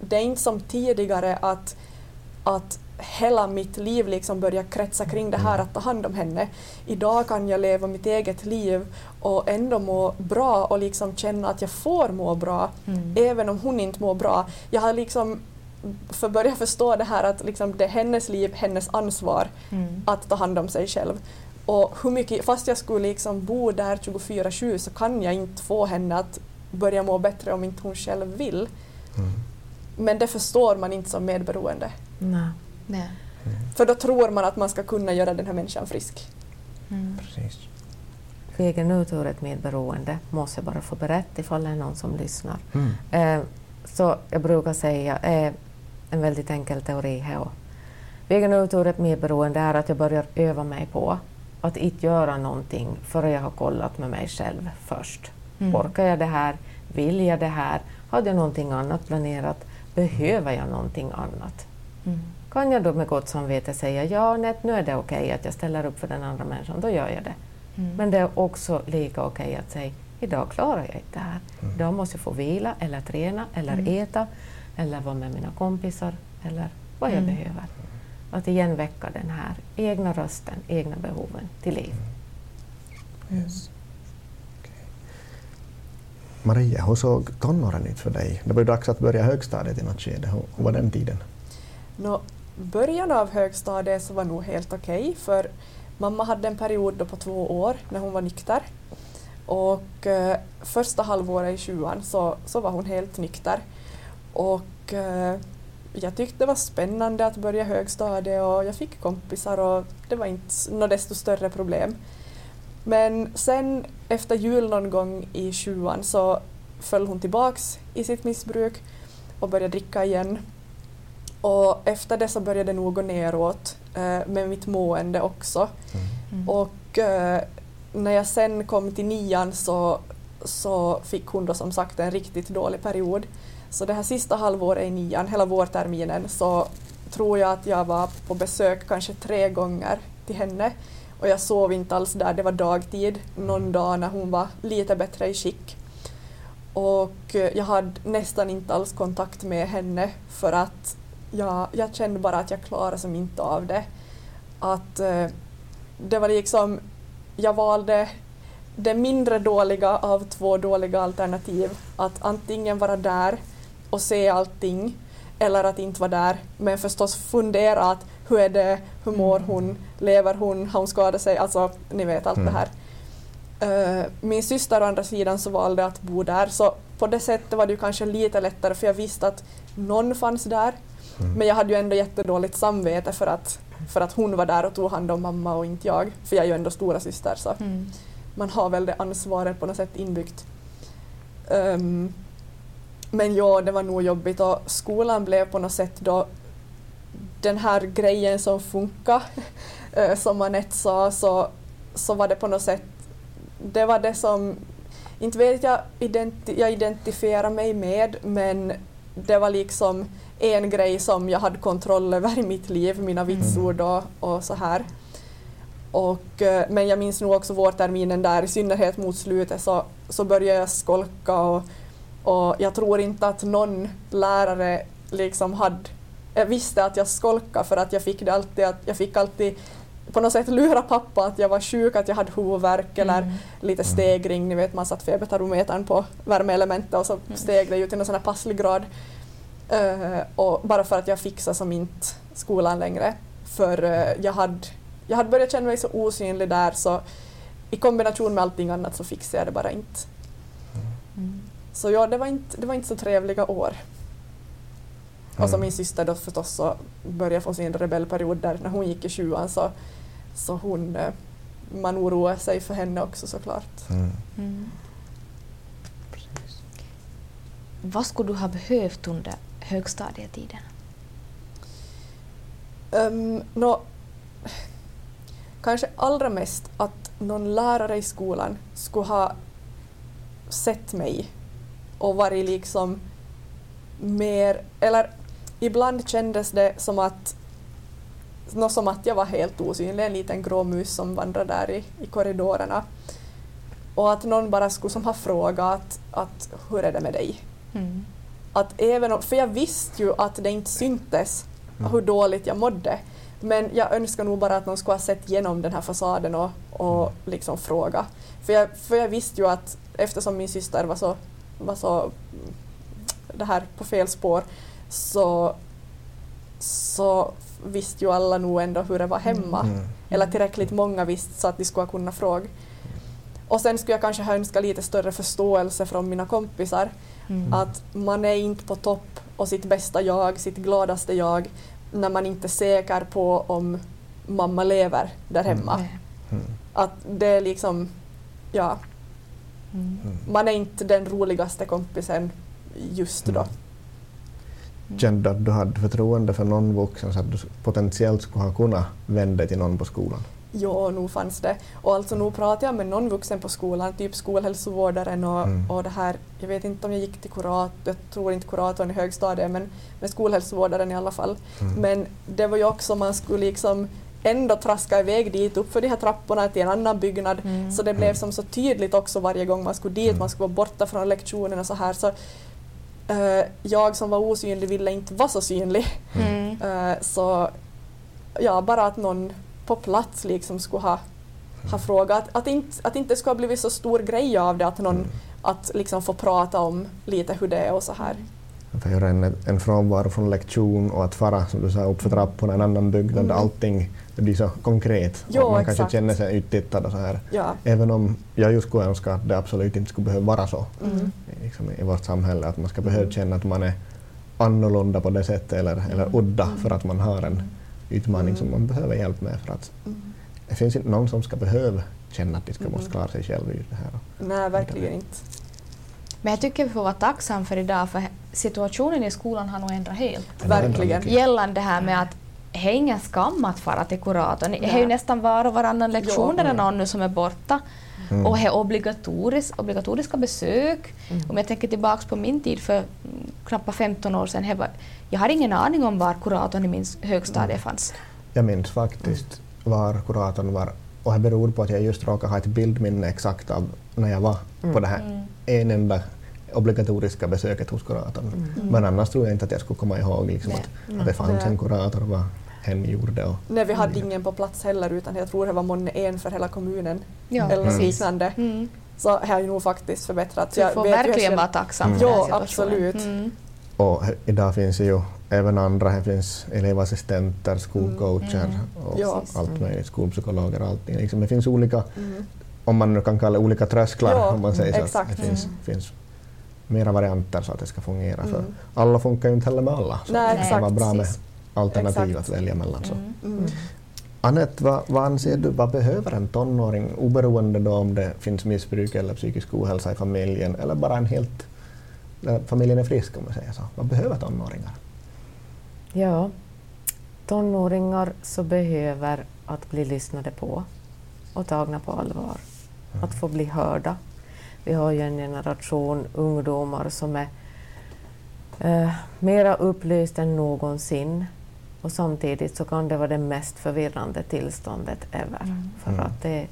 det är inte som tidigare att, att hela mitt liv liksom börjar kretsa kring det här att ta hand om henne. Idag kan jag leva mitt eget liv och ändå må bra och liksom känna att jag får må bra Mm. även om hon inte mår bra. Jag har liksom för börjat förstå det här att liksom det är hennes liv, hennes ansvar Mm. att ta hand om sig själv. Och hur mycket, fast jag skulle liksom bo där 24-7 så kan jag inte få henne att börja må bättre om inte hon själv vill. Mm. Men det förstår man inte som medberoende. Nej. Nej. För då tror man att man ska kunna göra den här människan frisk. Mm. Precis. Vägen ut ur ett medberoende måste jag bara få berätta ifall det är någon som lyssnar. Mm. Eh, så jag brukar säga eh, en väldigt enkel teori här. Vägen ut ur ett medberoende är att jag börjar öva mig på att inte göra någonting förrän jag har kollat med mig själv först. Mm. Orkar jag det här? Vill jag det här? Hade jag någonting annat planerat? Behöver jag någonting annat? Mm. Kan jag då med gott samvete säga ja, nej, nu är det okej att jag ställer upp för den andra människan, då gör jag det. Mm. Men det är också lika okej att säga idag klarar jag inte det här. Idag måste jag få vila eller träna eller Mm. äta eller vara med mina kompisar eller vad jag Mm. behöver. Att igen väcka den här egna rösten, egna behoven till liv. Yes. Okej. Maria, hur såg tonåren ut för dig? Det var ju dags att börja högstadiet i något skede. Hur var den tiden? Nå, början av högstadiet så var nog helt okej för mamma hade en period då på två år när hon var nykter. Och eh, första halvåret i sjuan så, så var hon helt nykter. Och eh, jag tyckte det var spännande att börja högstadiet och jag fick kompisar och det var inte något desto större problem. Men sen efter jul någon gång i sjuan så föll hon tillbaks i sitt missbruk och började dricka igen. Och efter det så började det nog gå neråt eh, med mitt mående också. Mm. Och eh, när jag sen kom till nian så, så fick hon då som sagt en riktigt dålig period. Så det här sista halvåret i nian, hela vårterminen, så tror jag att jag var på besök kanske tre gånger till henne. Och jag sov inte alls där, det var dagtid någon dag när hon var lite bättre i skick. Och eh, jag hade nästan inte alls kontakt med henne för att jag, jag kände bara att jag klarade som inte av det. Att eh, det var liksom, jag valde det mindre dåliga av två dåliga alternativ. Att antingen vara där och se allting eller att inte vara där. Men förstås fundera att hur är det, hur mår hon, lever hon, har hon skadat sig, alltså ni vet allt Mm. det här. Eh, min syster å andra sidan så valde att bo där så på det sättet var det ju kanske lite lättare för jag visste att någon fanns där. Mm. Men jag hade ju ändå jättedåligt samvete för att, för att hon var där och tog hand om mamma och inte jag. För jag är ju ändå stora syster så Mm. man har väl det ansvaret på något sätt inbyggt. Ehm, men ja, det var nog jobbigt och skolan blev på något sätt då den här grejen som funkar, eh, som Anette sa, så, så var det på något sätt, det var det som, inte vet jag, identi jag identifierar mig med, men det var liksom en grej som jag hade kontroll över i mitt liv, mina vitsord och, och så här. Och, eh, men jag minns nog också vårterminen där, i synnerhet mot slutet, så, så började jag skolka och, och jag tror inte att någon lärare liksom hade, jag visste att jag skolkade för att jag fick det alltid, att jag fick alltid på något sätt lura pappa att jag var sjuk, att jag hade huvudvärk eller Mm. lite stegring, ni vet man satt febertermometern på värmeelementet och så steg det ju till någon sån här passlig grad. Eh, och bara för att jag fixade som inte skolan längre. För eh, jag hade, jag hade börjat känna mig så osynlig där så i kombination med allting annat så fixade jag det bara inte. Mm. Så ja, det var inte, det var inte så trevliga år. Och så Mm. min syster då förstås så började få sin rebellperiod där när hon gick i sjuan så, så hon, eh, man oroade sig för henne också såklart. Mm. Mm. Vad skulle du ha behövt under högstadietiden? Um, nå, kanske allra mest att någon lärare i skolan skulle ha sett mig och varit liksom mer, eller ibland kändes det som att nå som att jag var helt osynlig, en liten grå mus som vandrade där i, i korridorerna. Och att någon bara skulle som ha frågat att hur är det med dig? Mm. att även om, för jag visste ju att det inte syntes hur dåligt jag mådde. Men jag önskar nog bara att någon skulle ha sett igenom den här fasaden och, och liksom fråga. För jag, för jag visste ju att eftersom min syster var så, var så mm, det här på fel spår så, så visste ju alla nog ändå hur det var hemma. Mm. Eller tillräckligt många visste så att de skulle ha kunnat fråga. Och sen skulle jag kanske ha önskat lite större förståelse från mina kompisar. Mm. Att man är inte på topp och sitt bästa jag, sitt gladaste jag, när man inte är säker på om mamma lever där hemma. Nej. Mm. Att det är liksom, ja, Mm. Mm. Man är inte den roligaste kompisen just då. Mm. Kände du att du hade förtroende för någon vuxen så att du potentiellt skulle ha kunnat vända dig till någon på skolan? Jo, nog fanns det. Och alltså nog pratade jag med någon vuxen på skolan, typ skolhälsovårdaren och, Mm. och det här, jag vet inte om jag gick till kurator, jag tror inte kuratorn i högstadiet, men, men skolhälsovårdaren i alla fall. Mm. Men det var ju också, man skulle liksom ändå traska iväg dit upp för de här trapporna till en annan byggnad. Mm. Så det blev Mm. som så tydligt också varje gång man skulle dit, Mm. man skulle vara borta från lektionen och så här. Så, eh, jag som var osynlig ville inte vara så synlig. Mm. Eh, så ja, bara att någon på plats liksom skulle ha, ha frågat. Att, inte, att inte skulle ha blivit så stor grej av det, att någon Mm. att liksom få prata om lite hur det är och så här. Att göra en, en frånvaro från lektion och att fara, som du sa, upp för trapporna en annan byggnad. Mm. Allting det blir så konkret. Jo, och man kanske exakt. känner sig uttittad och så här. Ja. Även om jag just skulle önska att det absolut inte skulle behöva vara så Mm. liksom, i vårt samhälle. Att man ska Mm. behöva känna att man är annorlunda på det sättet eller, eller udda för att man har en utmaning Mm. som man behöver hjälp med. För att Mm. det finns inte någon som ska behöva känna att de ska Mm. måste klara sig själv i det här. Nej, verkligen inte. Men jag tycker vi får vara tacksamma för idag för situationen i skolan har nog ändrat helt. Verkligen. Gällande det här med att det är ingen skam att fara till kuratorn. Det är ju nästan var och varannan lektion där det är någon nu som är borta. Mm. Och det är obligatoris, obligatoriska besök. Om jag tänker tillbaks på min tid för mm, knappt 15 år sedan. var- Jag har ingen aning om var kuratorn i min högstadie fanns. Jag minns faktiskt var kuratorn var och det beror på att jag just råkar ha ett bildminne exakt av när jag var på det här Mm. en enda obligatoriska besöket hos kuratorn. Men annars tror jag inte att jag skulle komma ihåg liksom, Nej. att, att det fanns en kurator och vad hen gjorde. Och, Nej, vi hade ingen på plats heller utan jag tror det var månne en för hela kommunen Ja, eller något liknande. Mm. Så det har ju nog faktiskt förbättrats. Vi får verkligen vara tacksamma Mm. för den Ja, situationen. absolut. Mm. och idag finns det ju även andra, det finns elevassistenter, skolcoacher Mm. och Ja. allt möjligt, skolpsykologer och allting. Liksom, det finns olika, Mm. om man nu kan kalla det olika trösklar, Ja, om man säger så. Att exakt. det finns, Mm. finns mera varianter så att det ska fungera. För Mm. alla funkar ju inte heller med alla. Så Nej, det kan vara bra med alternativ Exakt. att välja mellan. Så. Mm. Mm. Anette, vad, vad anser du, vad behöver en tonåring oberoende då om det finns missbruk eller psykisk ohälsa i familjen eller bara en helt, familjen är frisk om man säger så. Vad behöver tonåringar? Ja, tonåringar så behöver att bli lyssnade på och tagna på allvar. Att få bli hörda. Vi har ju en generation ungdomar som är eh, mera upplyst än någonsin och samtidigt så kan det vara det mest förvirrande tillståndet ever. Mm. För Mm. att det,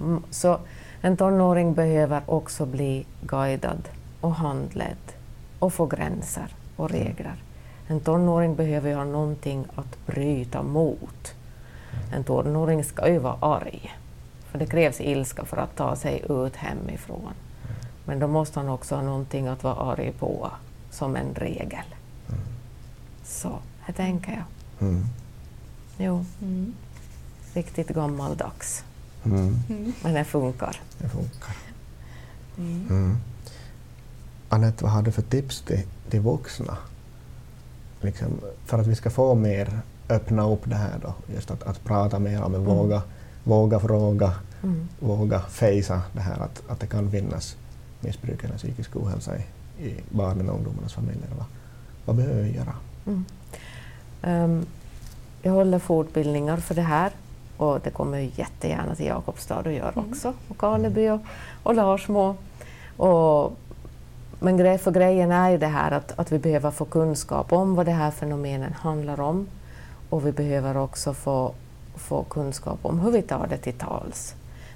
Mm, så en tonåring behöver också bli guidad och handledd och få gränser och regler. En tonåring behöver ju ha någonting att bryta mot. En tonåring ska ju vara arg, för det krävs ilska för att ta sig ut hemifrån. Men då måste han också ha någonting att vara arg på, som en regel. Så, det tänker jag. Mm. Jo, Mm. riktigt gammaldags. Mm. Men det funkar. Det funkar. Mm. Mm. Anette, vad har du för tips till, till vuxna? Liksom, för att vi ska få mer öppna upp det här då, just att, att prata mer om det, våga, våga fråga, Mm. våga fejsa det här att, att det kan finnas missbruk eller psykisk ohälsa i, i barnen och ungdomarnas familjer. Vad, vad behöver vi göra? Mm. Ehm, jag håller fortbildningar för det här och det kommer jag jättegärna till Jakobstad och gör också, och Karleby och, och Larsmo. Och, men grej för grejen är ju det här att, att vi behöver få kunskap om vad det här fenomenen handlar om och vi behöver också få, få kunskap om hur vi tar det till tals.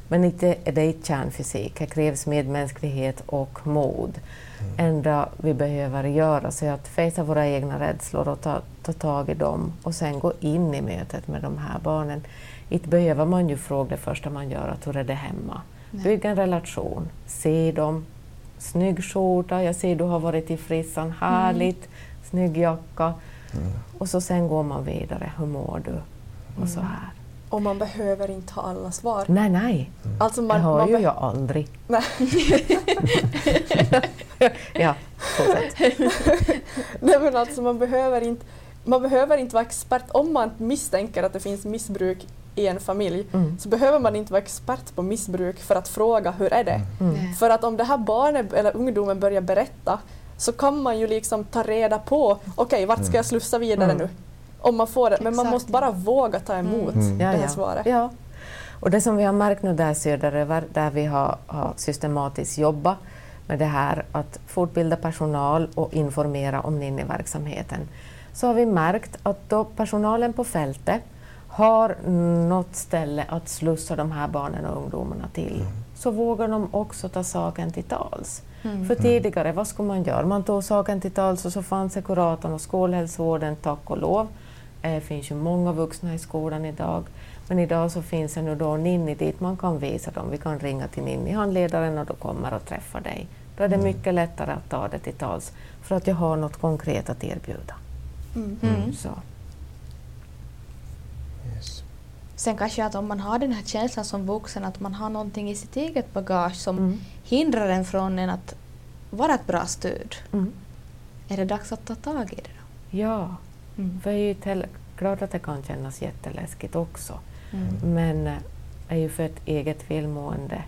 Men inte är det inte kärnfysik, det krävs medmänsklighet och mod. enda vi behöver göra så är att fejsa våra egna rädslor och ta, ta tag i dem och sen gå in i mötet med de här barnen. Inte behöver man ju fråga det första man gör, att hur är det hemma? Nej. Bygg en relation, se dem. Snygg skjorta, jag ser du har varit i frissan, härligt, snygg jacka. Och så sen går man vidare, hur mår du? Och så här. Och man behöver inte ha alla svar. Nej, nej, Alltså det man, har man ju jag aldrig. Nej. ja, fortsätt. Nej men alltså man behöver inte, man behöver inte vara expert. Om man misstänker att det finns missbruk i en familj Mm. så behöver man inte vara expert på missbruk för att fråga hur är det? Mm. Nej. För att om det här barnet eller ungdomen börjar berätta så kan man ju liksom ta reda på, okej vart ska jag slussa vidare Mm. nu? Om man får det. Men man måste bara våga ta emot Mm. det Ja, här ja. svaret. Ja. Och det som vi har märkt nu där söderöver, där vi har, har systematiskt jobbat med det här att fortbilda personal och informera om Ninni-verksamheten, så har vi märkt att då personalen på fältet har något ställe att slussa de här barnen och ungdomarna till, så vågar de också ta saken till tals. Mm. För tidigare, vad skulle man göra? Man tog saken till tals och så fanns det kuratorn och skolhälsovården, tack och lov. Det finns ju många vuxna i skolan idag. Men idag så finns det då Ninni dit man kan visa dem. Vi kan ringa till Ninni-handledaren och då kommer och träffar dig. Då är det mycket lättare att ta det till tals för att jag har något konkret att erbjuda. Mm. Mm. Så. Yes. Sen kanske att om man har den här känslan som vuxen att man har någonting i sitt eget bagage som Mm. hindrar en från en att vara ett bra stöd. Mm. Är det dags att ta tag i det då? Ja, Mm. för jag är ju till- klart att det kan kännas jätteläskigt också. Mm. Men eh, är ju för ett eget välmående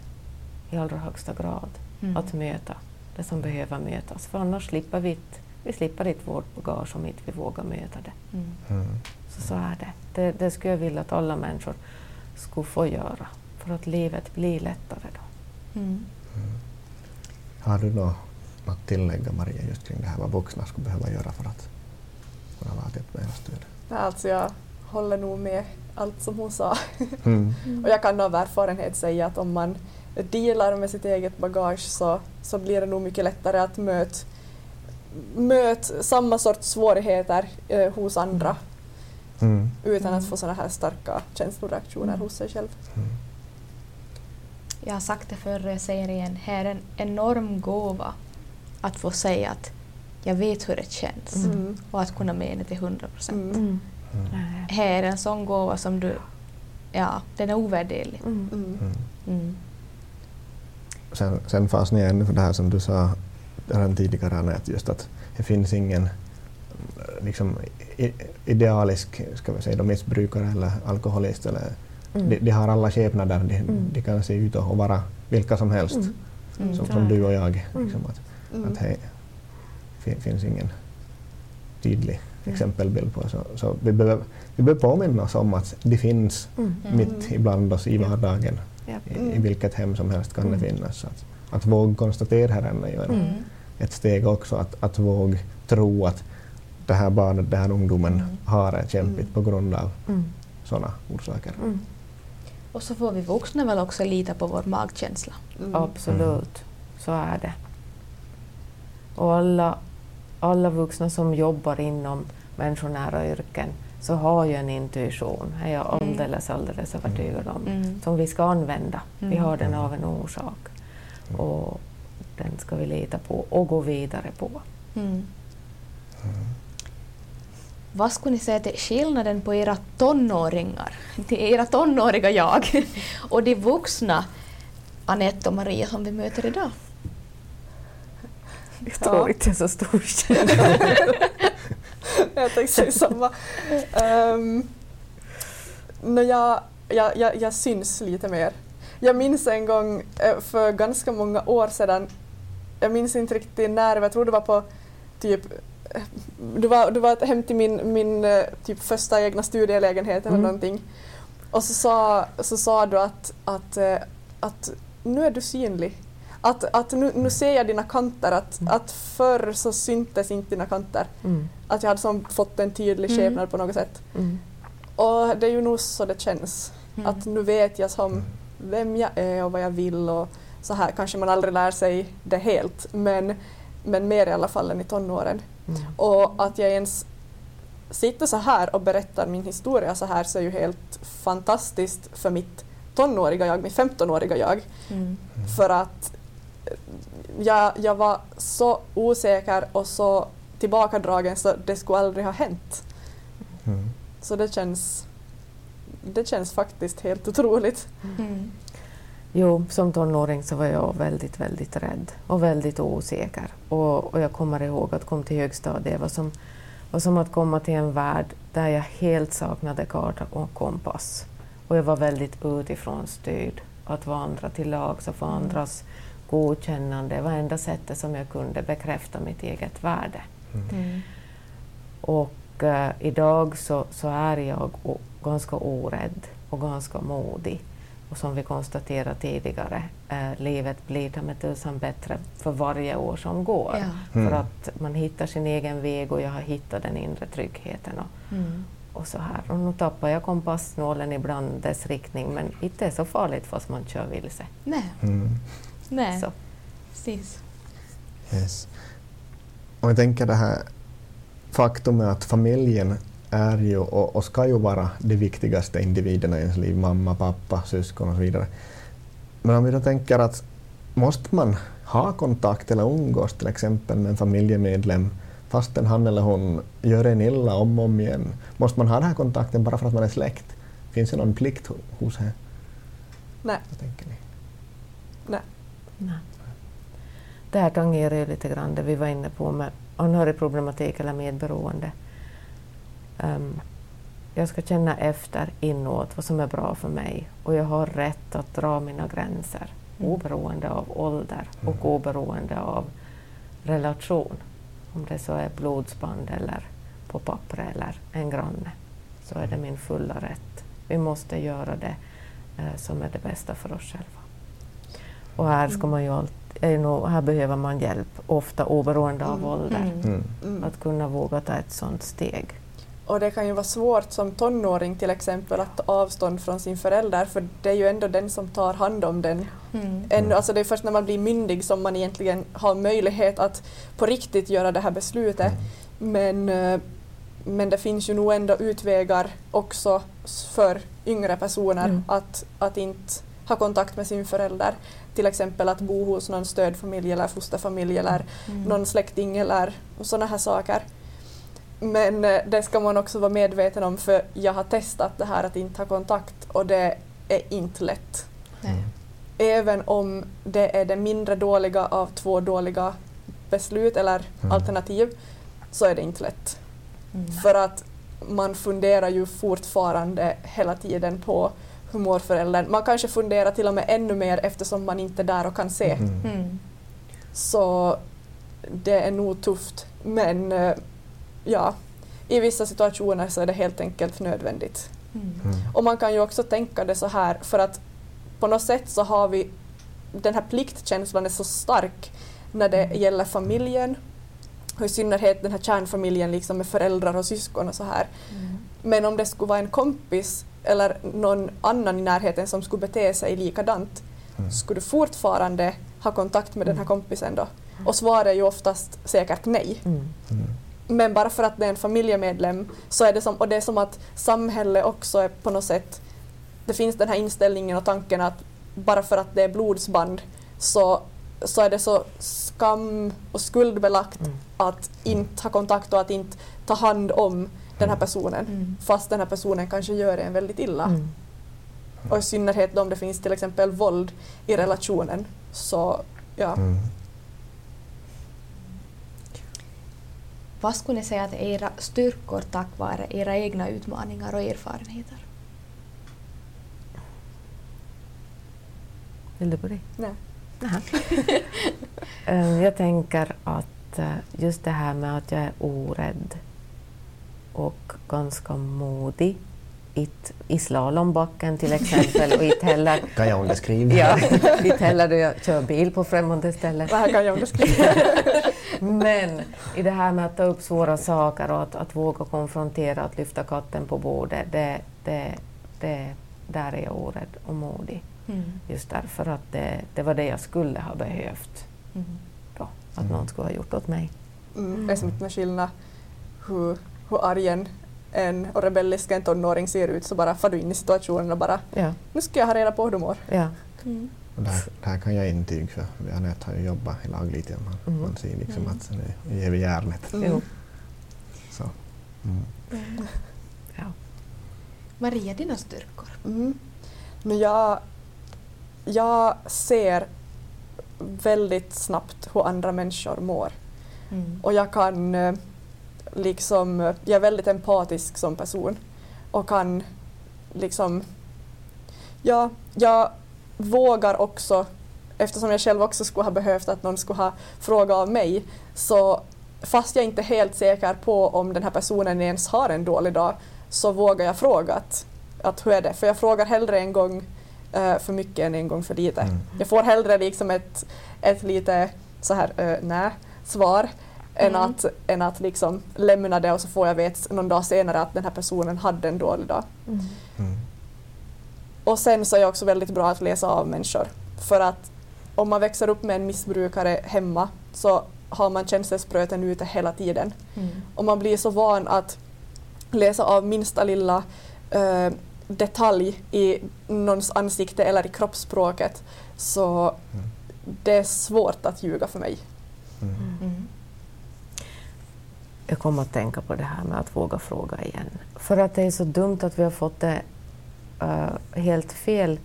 i allra högsta grad Mm. att möta det som behöver mötas. För annars slipper vi, ett- vi slipper ett vårt bagage om inte vi vågar möta det. Mm. Mm. Så, så är det. det. Det skulle jag vilja att alla människor skulle få göra för att livet blir lättare då. Mm. Har du nå- något att tillägga Maria just kring det här vad vuxna skulle behöva göra för att kunna vara till ett mer stöd? Nej, Alltså jag håller nog med allt som hon sa. Mm. Och jag kan av erfarenhet säga att om man dealar med sitt eget bagage så, så blir det nog mycket lättare att möta möt samma sorts svårigheter eh, hos andra Mm. utan att Mm. få sådana här starka känsloreaktioner Mm. hos sig själv. Mm. Jag har sagt det förr och jag säger det igen. Här är en enorm gåva att få säga att jag vet hur det känns Mm. och att kunna mena det till 100 procent. Mm. Mm. Mm. Här är en sån gåva som du, ja, den är ovärderlig. Mm. Mm. Mm. Mm. Sen, sen fastnade jag ännu för det här som du sa redan tidigare Anette, just att det finns ingen eh, liksom, idealisk ska vi säga, missbrukare eller alkoholist. Eller, Mm. de, de har alla skepnader, de, Mm. de kan se ut och vara vilka som helst, Mm. Mm. som, som du och jag. Liksom, att, Mm. att det fin, finns ingen tydlig Mm. exempelbild på. Så, så vi, behöver, vi behöver påminna oss om att de finns Mm. Mm. mitt ibland oss i vardagen. I, I Mm. vilket hem som helst kan Mm. det finnas. Så att, att våga konstatera här är Mm. ett steg också. Att, att våga tro att det här barnet, den här ungdomen Mm. har det kämpigt Mm. på grund av Mm. sådana orsaker. Mm. Och så får vi vuxna väl också lita på vår magkänsla. Mm. Absolut, så är det. Och alla, alla vuxna som jobbar inom människonära yrken så har ju en intuition, är jag Mm. alldeles, alldeles övertygad om, Mm. som vi ska använda. Vi Mm. har den av en orsak och den ska vi lita på och gå vidare på. Mm. vad skulle ni säga till skillnaden på era tonåringar, till era tonåriga jag och de vuxna Anette och Maria som vi möter idag? Jag tror Ja. inte så stor jag tänkte säga samma. Um, no, jag, jag, jag, jag syns lite mer. Jag minns en gång eh, för ganska många år sedan, jag minns inte riktigt när, jag tror det var på typ eh, du var, du var hem till min, min eh, typ första egna studielägenhet eller Mm. någonting. Och så sa, så sa du att, att, att nu är du synlig. Att, att nu, nu ser jag dina kanter, att, Mm. att förr så syntes inte dina kanter. Mm. Att jag hade som fått en tydlig Mm. skepnad på något sätt. Mm. Och det är ju nog så det känns. Mm. Att nu vet jag som vem jag är och vad jag vill och så här. Kanske man aldrig lär sig det helt men, men mer i alla fall än i tonåren. Mm. Och att jag ens sitter så här och berättar min historia så här så är ju helt fantastiskt för mitt tonåriga jag, mitt 15-åriga jag. Mm. För att jag, jag var så osäker och så tillbakadragen så det skulle aldrig ha hänt. Mm. Så det känns, det känns faktiskt helt otroligt. Mm. Jo, som tonåring så var jag väldigt, väldigt rädd och väldigt osäker. Och, och jag kommer ihåg att komma till högstadiet var som, var som att komma till en värld där jag helt saknade karta och kompass. Och jag var väldigt utifrån styrd. Att vandra till lags och få andras godkännande var enda sättet som jag kunde bekräfta mitt eget värde. Mm. Och eh, idag så, så är jag o- ganska orädd och ganska modig. Och som vi konstaterade tidigare, eh, livet blir ta mig tusan bättre för varje år som går. Ja. Mm. För att man hittar sin egen väg och jag har hittat den inre tryggheten. Och, Mm. och så här. Och nu tappar jag kompassnålen ibland dess riktning men inte är så farligt fast man kör vilse. Nej, Mm. Nej. Så. precis. Yes. Om jag tänker det här faktumet att familjen är ju och, och ska ju vara de viktigaste individerna i ens liv, mamma, pappa, syskon och så vidare. Men om vi då tänker att måste man ha kontakt eller umgås till exempel med en familjemedlem fastän han eller hon gör en illa om och om igen? Måste man ha den här kontakten bara för att man är släkt? Finns det någon plikt ho- hos er? Nej. Vad tänker ni? Nej. Här tangerar ju lite grann det vi var inne på med anhörigproblematik eller medberoende. Ehm, jag ska känna efter inåt vad som är bra för mig och jag har rätt att dra mina gränser Mm. oberoende av ålder och Mm. oberoende av relation. Om det så är blodsband eller på papper eller en granne så är det min fulla rätt. Vi måste göra det eh, som är det bästa för oss själva. Och här, ska man ju allt, är nog, här behöver man hjälp, ofta oberoende av Mm. ålder, Mm. Mm. Att kunna våga ta ett sådant steg. Och det kan ju vara svårt som tonåring till exempel att ta avstånd från sin förälder för det är ju ändå den som tar hand om den. Mm. Ännu, alltså det är först när man blir myndig som man egentligen har möjlighet att på riktigt göra det här beslutet. Men, eh, men det finns ju nog ändå utvägar också för yngre personer Mm. att, att inte ha kontakt med sin förälder. Till exempel att bo hos någon stödfamilj eller fosterfamilj eller Mm. någon släkting eller sådana här saker. Men eh, det ska man också vara medveten om för jag har testat det här att inte ha kontakt och det är inte lätt. Nej. Även om det är det mindre dåliga av två dåliga beslut eller Mm. alternativ så är det inte lätt. Mm. För att man funderar ju fortfarande hela tiden på hur mår föräldern. Man kanske funderar till och med ännu mer eftersom man inte är där och kan se. Mm. Mm. Så det är nog tufft. Men eh, ja, i vissa situationer så är det helt enkelt nödvändigt. Mm. Mm. Och man kan ju också tänka det så här för att på något sätt så har vi den här pliktkänslan är så stark när det gäller familjen och i synnerhet den här kärnfamiljen liksom med föräldrar och syskon och så här. Mm. Men om det skulle vara en kompis eller någon annan i närheten som skulle bete sig likadant Mm. skulle du fortfarande ha kontakt med den här kompisen då? Och svaret är ju oftast säkert nej. Mm. Mm. Men bara för att det är en familjemedlem så är det som, och det är som att samhället också är på något sätt, det finns den här inställningen och tanken att bara för att det är blodsband så, så är det så skam och skuldbelagt Mm. att inte ha kontakt och att inte ta hand om den här personen Mm. fast den här personen kanske gör en väldigt illa. Mm. Och i synnerhet om det finns till exempel våld i relationen så ja. Mm. Vad skulle ni säga att är era styrkor tack vare era egna utmaningar och erfarenheter? Vill du börja? Nej. Eh, jag tänker att eh, just det här med att jag är orädd och ganska modig It, i slalombacken till exempel och inte heller, Kan jag underskriva? ja, inte heller då jag kör bil på främmande ställen. Det här kan jag underskriva. Men i det här med att ta upp svåra saker och att, att våga konfrontera, att lyfta katten på bordet, det, det, det, där är jag orädd och modig. Mm. Just därför att det, det var det jag skulle ha behövt Mm. då, att någon skulle ha gjort åt mig. Mm. Det är som någon skillnad hur, hur arg en, en och rebellisk en tonåring ser ut så bara far du in i situationen och bara Ja, nu ska jag ha reda på hur du mår. ja. Mm. Det, här, det här kan jag intyga för Anette har ju jobbat i och man, Mm. man ser liksom Mm. att nu ger vi järnet. Mm. Jo. Så. Mm. Mm. Ja. Maria, dina styrkor? Mm. Men jag, jag ser väldigt snabbt hur andra människor mår. Mm. Och jag kan eh, liksom, jag är väldigt empatisk som person och kan liksom, ja, jag vågar också, eftersom jag själv också skulle ha behövt att någon skulle ha frågat av mig, så fast jag inte är helt säker på om den här personen ens har en dålig dag, så vågar jag fråga att, att hur är det? För jag frågar hellre en gång eh, för mycket än en gång för lite. Mm. Jag får hellre liksom ett, ett lite så här uh, nej svar än, Mm. att, än att liksom lämna det och så får jag veta någon dag senare att den här personen hade en dålig dag. Mm. Mm. Och sen så är jag också väldigt bra att läsa av människor. För att om man växer upp med en missbrukare hemma så har man känselspröten ute hela tiden. Mm. Och man blir så van att läsa av minsta lilla eh, detalj i någons ansikte eller i kroppsspråket så Mm. det är svårt att ljuga för mig. Mm. Mm. Jag kommer att tänka på det här med att våga fråga igen. För att det är så dumt att vi har fått det eh, helt fel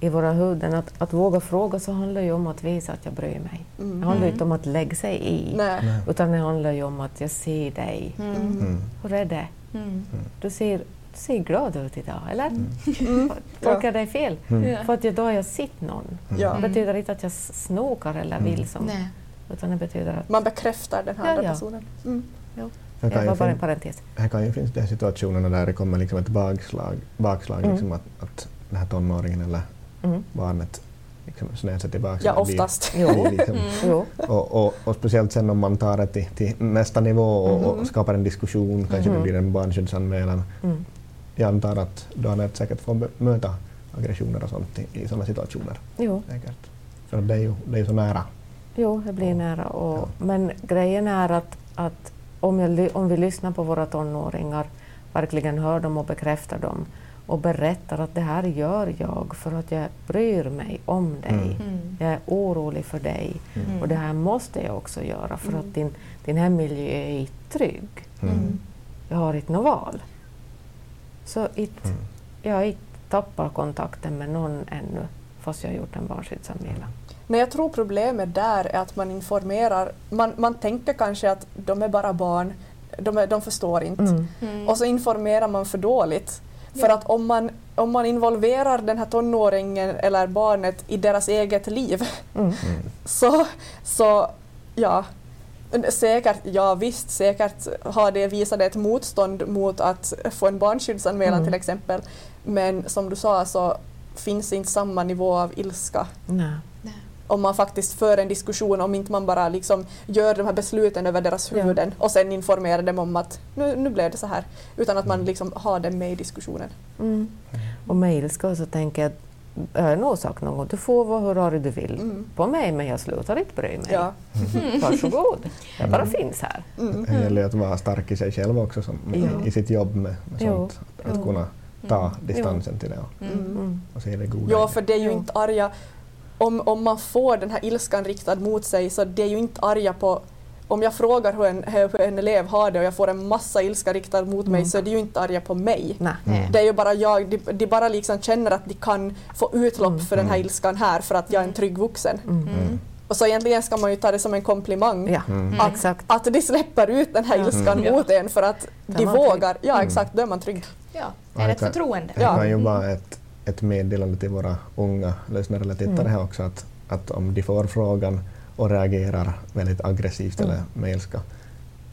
i våra huvuden. Att, att våga fråga så handlar ju om att visa att jag bryr mig. Det Mm. handlar ju Mm. inte om att lägga sig i. Nej. Utan det handlar ju om att jag ser dig. Mm. Mm. Hur är det? Mm. Du ser, du ser glad ut idag, eller? Mm. Tolkar jag dig fel? Mm. För att jag, då har jag sett någon. Ja. Det betyder inte att jag snokar eller Mm. vill som, Nej. utan det betyder att Man bekräftar den här Ja, andra ja. personen. Mm. Det var bara en parentes. det kan ju finnas de här situationerna där det kommer liksom ett bakslag, bakslag Mm. liksom att, att den här tonåringen eller Mm. barnet liksom snöar sig tillbaka. Ja, blir- oftast. Jo. blir liksom, Mm. Jo. och, och, och speciellt sen om man tar det till, till nästa nivå och, och skapar en diskussion, kanske det Mhm. blir en barnskyddsanmälan. Mm. Jag antar att du har säkert får möta aggressioner och sånt i, i sådana situationer. Jo. Säkert. För det är ju, det är ju så nära. Jo, det blir nära. Och, Men grejen är att, att om, jag, om vi lyssnar på våra tonåringar, verkligen hör dem och bekräftar dem och berättar att det här gör jag för att jag bryr mig om dig. Mm. Mm. Jag är orolig för dig Mm. och det här måste jag också göra för Mm. att din, din hemmiljö är inte trygg. Mm. Jag har inte något val. Så Mm. jag inte tappar kontakten med någon ännu fast jag har gjort en barnskyddsanmälan. Nej, jag tror problemet där är att man informerar, man, man tänker kanske att de är bara barn, de, är, de förstår inte. Mm. Mm. Och så informerar man för dåligt. För Ja. att om man, om man involverar den här tonåringen eller barnet i deras eget liv. Mm. så, så ja, säkert, ja visst, säkert har det visat ett motstånd mot att få en barnskyddsanmälan Mm. till exempel. Men som du sa så finns inte samma nivå av ilska Nej. Nej. Om man faktiskt för en diskussion, om inte man bara liksom gör de här besluten över deras Ja. huvuden och sen informerar dem om att nu, nu blev det så här. Utan att man liksom har dem med i diskussionen. Mm. Och med ilska så tänker jag att jag har nog sagt någon gång, du får vara hur arg du vill Mm. på mig men jag slutar inte bry mig. Ja. Varsågod, jag bara Mm. finns här. Mm. Det gäller att vara stark i sig själv också som, Ja. i sitt jobb med, med sånt. Att, att kunna ta Mm. distansen till det och, Mm. Mm. och se det goda. Ja, det. för det är ju Ja. inte arga... Om, om man får den här ilskan riktad mot sig så det är ju inte arga på om jag frågar hur en, hur en elev har det och jag får en massa ilska riktad mot mig Mm. så är de ju inte arga på mig. Nej. Det är ju bara jag, de, de bara liksom känner att de kan få utlopp för den här ilskan här för att jag är en trygg vuxen. Mm. Och så egentligen ska man ju ta det som en komplimang. Ja, Mm. Att, att de släpper ut den här ilskan Mm. mot en för att de man trygg. vågar. Ja exakt, då är man trygg. Ja, är det ett förtroende? Det Ja. kan ju vara ett, ett meddelande till våra unga lyssnare eller tittare Mm. här också att, att om de får frågan och reagerar väldigt aggressivt Mm. eller med ilska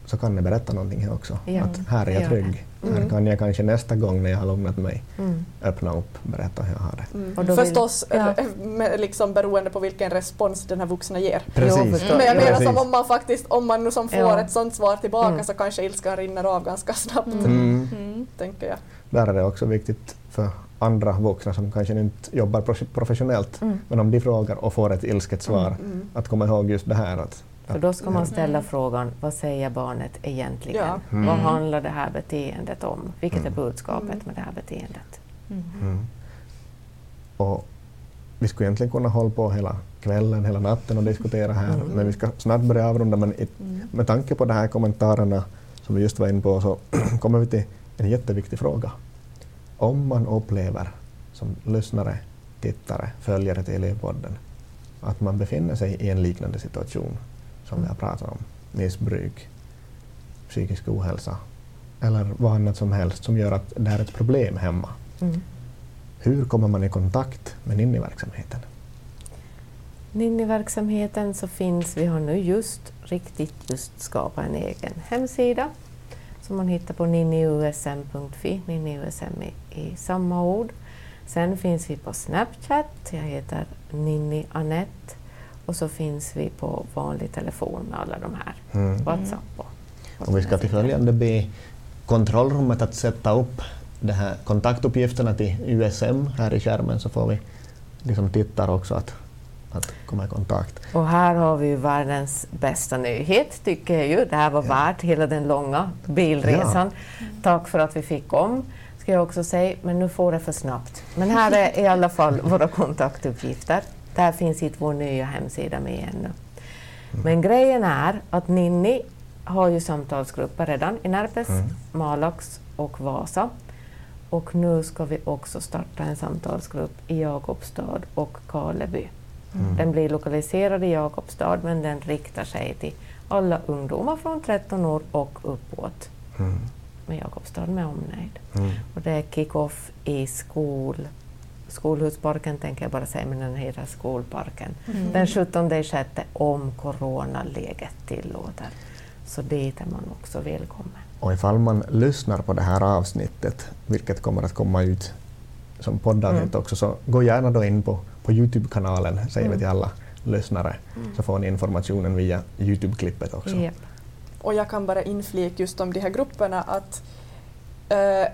så kan ni berätta någonting här också. Ja. Att här är jag trygg. Mm. Här kan jag kanske nästa gång när jag har lugnat mig Mm. öppna upp, berätta hur jag har det. Mm. Och då vill- Förstås ja. eh, liksom beroende på vilken respons den här vuxna ger. Precis. förstås. Men jag menar som om man faktiskt, om man nu som får Ja. ett sånt svar tillbaka Mm. så kanske ilskan rinner av ganska snabbt, Mm. Mm. tänker jag. Där är det också viktigt för andra vuxna som kanske inte jobbar prof- professionellt, Mm. men om de frågar och får ett ilsket svar, Mm. att komma ihåg just det här att För då ska man ställa Mm. frågan, vad säger barnet egentligen? Ja. Mm. Vad handlar det här beteendet om? Vilket är Mm. budskapet Mm. med det här beteendet? Mm. Mm. Och vi skulle egentligen kunna hålla på hela kvällen, hela natten och diskutera här, Mm. men vi ska snart börja avrunda. Men i, Mm. med tanke på de här kommentarerna som vi just var inne på så kommer vi till en jätteviktig fråga. Om man upplever som lyssnare, tittare, följare till elevpodden att man befinner sig i en liknande situation som vi har pratat om, missbruk, psykisk ohälsa eller vad annat som helst som gör att det är ett problem hemma. Mm. Hur kommer man i kontakt med Ninni-verksamheten? Ninni-verksamheten så finns, vi har nu just riktigt just skapat en egen hemsida som man hittar på ninniusm.fi, ninniusm i, i samma ord. Sen finns vi på Snapchat, jag heter Ninni Anette och så finns vi på vanlig telefon med alla de här, Mm. Whatsapp och Och vi ska till följande be kontrollrummet att sätta upp de här kontaktuppgifterna till USM här i skärmen så får vi liksom tittare också att, att komma i kontakt. Och här har vi världens bästa nyhet, tycker jag ju. Det här var Ja. värt hela den långa bilresan. Tack för att vi fick om, ska jag också säga, men nu får det för snabbt. Men här är i alla fall våra kontaktuppgifter. Där finns inte vår nya hemsida med ännu. Men grejen är att Ninni har ju samtalsgrupper redan i Närpes, Mm. Malax och Vasa. Och nu ska vi också starta en samtalsgrupp i Jakobstad och Karleby. Mm. Den blir lokaliserad i Jakobstad men den riktar sig till alla ungdomar från 13 år och uppåt Mm. med Jakobstad med omnejd. Mm. Och det är kick-off i skol, Skolhusparken tänker jag bara säga, men den heter Skolparken. Mm. Den 17 sjätte om coronaläget tillåter. Så dit är man också välkommen. Och ifall man lyssnar på det här avsnittet, vilket kommer att komma ut som poddavsnitt Mm. också, så gå gärna då in på, på Youtube-kanalen, säger vi Mm. till alla lyssnare, så får ni informationen via Youtube-klippet också. Japp. Och jag kan bara inflika just om de här grupperna att eh,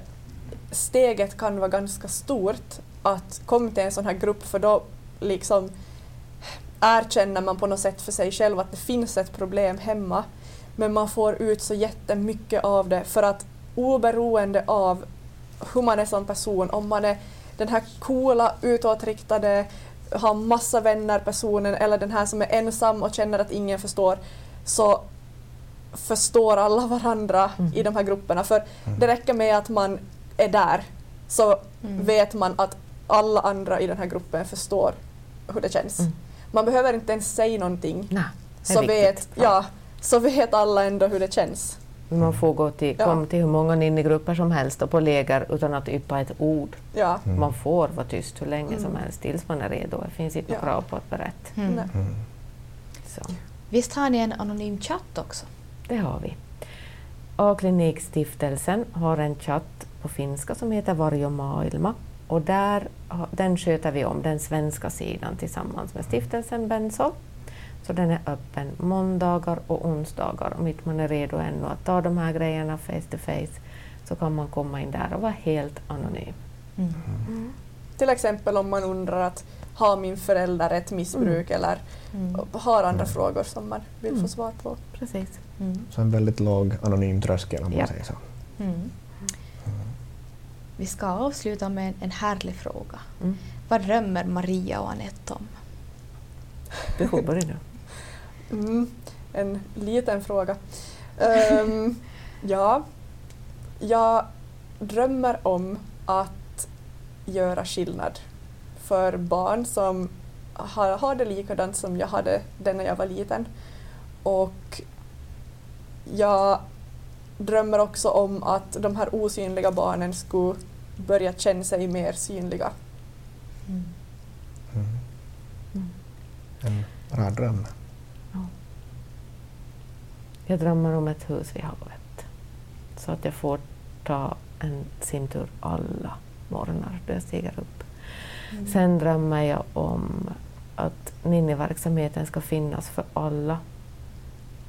steget kan vara ganska stort att komma till en sån här grupp för då liksom erkänner man på något sätt för sig själv att det finns ett problem hemma men man får ut så jättemycket av det för att oberoende av hur man är som person, om man är den här coola, utåtriktade, har massa vänner personen eller den här som är ensam och känner att ingen förstår så förstår alla varandra Mm. i de här grupperna. För det räcker med att man är där så Mm. vet man att alla andra i den här gruppen förstår hur det känns. Mm. Man behöver inte ens säga någonting Nej, så viktigt. vet, ja, så vet alla ändå hur det känns. Man får gå till, Ja. kom till hur många Ninni-grupper som helst och på läger utan att yppa ett ord. Ja. Mm. Man får vara tyst hur länge som Mm. helst tills man är redo. Det finns inte Ja. krav på att berätta. Mm. Mm. Så. Visst har ni en anonym chatt också? Det har vi. A-klinikstiftelsen har en chatt på finska som heter Varjo maailma och där, den sköter vi om, den svenska sidan tillsammans med stiftelsen Benso. Så den är öppen måndagar och onsdagar. Om inte man är redo ännu att ta de här grejerna face to face så kan man komma in där och vara helt anonym. Mm. Till exempel om man undrar att har min förälder ett missbruk eller Mm. har andra Mm. frågor som man vill få Mm. svar på. Precis. Mm. Så en väldigt låg anonym tröskel om man Ja. säger så. Mm. Vi ska avsluta med en, en härlig fråga. Mm. Vad drömmer Maria och Anette om? Du får börja nu. Mm. en liten fråga. Um, ja, jag drömmer om att göra skillnad för barn som har, har det likadant som jag hade det när jag var liten. Och jag drömmer också om att de här osynliga barnen skulle börja känna sig mer synliga. Mm. En bra dröm. Jag drömmer om ett hus vid havet. Så att jag får ta en simtur alla morgnar då jag stiger upp. Mm. Sen drömmer jag om att Ninni-verksamheten ska finnas för alla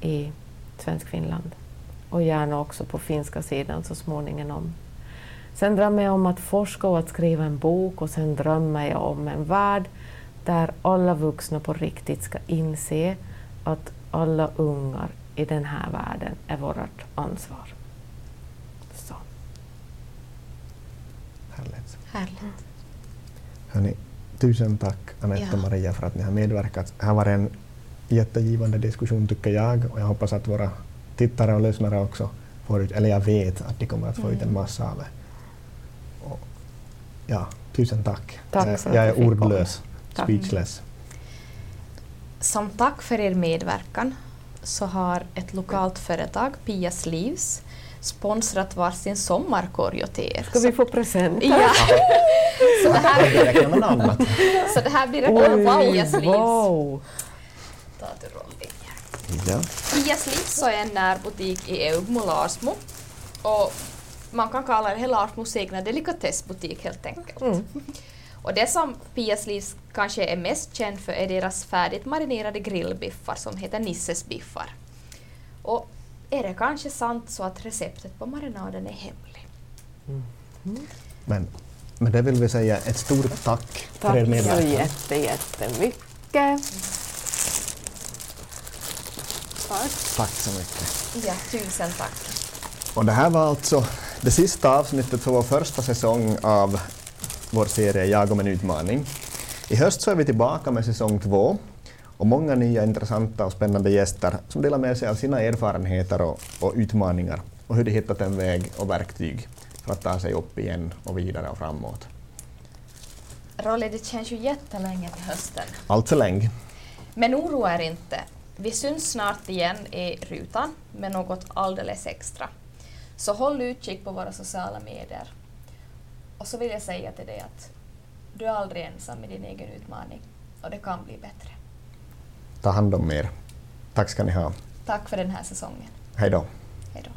i Svensk Finland och gärna också på finska sidan så småningom. Sen drömmer jag om att forska och att skriva en bok och sen drömmer jag om en värld där alla vuxna på riktigt ska inse att alla ungar i den här världen är vårt ansvar. Så. Härligt. Härligt. Hörni, tusen tack Anette och Maria för att ni har medverkat. Det har varit en jättegivande diskussion tycker jag och jag hoppas att våra tittare och lyssnare också får ut, eller jag vet att de kommer att få ut en mm. massa av det. Och, ja, tusen tack. tack jag, jag är ordlös, speechless. Som tack för er medverkan så har ett lokalt företag, Pia Sleeves, sponsrat varsin sommarkorg åt er. Ska vi få presenter? Ja. så, det här, så det här blir reklam på Pia Sleeves. Wow. Ja. Pia Sleeves är en närbutik i Eugmo, Larsmo. Och man kan kalla det hela Larsmos egna delikatessbutik helt enkelt. Mm. Och det som Pia Sleeves kanske är mest känd för är deras färdigt marinerade grillbiffar som heter Nisses biffar. Och är det kanske sant så att receptet på marinaden är hemlig? Mm. Men med det vill vi säga ett stort tack, tack för er medverkan. Tack så jätte, jättemycket. Tack. Tack så mycket. Ja, tusen tack. Och det här var alltså det sista avsnittet för vår första säsong av vår serie Jag om en utmaning. I höst så är vi tillbaka med säsong två och många nya intressanta och spännande gäster som delar med sig av sina erfarenheter och, och utmaningar och hur de hittat en väg och verktyg för att ta sig upp igen och vidare och framåt. Rolly, det känns ju jättelänge till hösten. Allt så länge. Men oroa er inte. Vi syns snart igen i rutan med något alldeles extra. Så håll utkik på våra sociala medier. Och så vill jag säga till dig att du är aldrig ensam i din egen utmaning och det kan bli bättre. Ta hand om er. Tack ska ni ha. Tack för den här säsongen. Hej då. Hej då.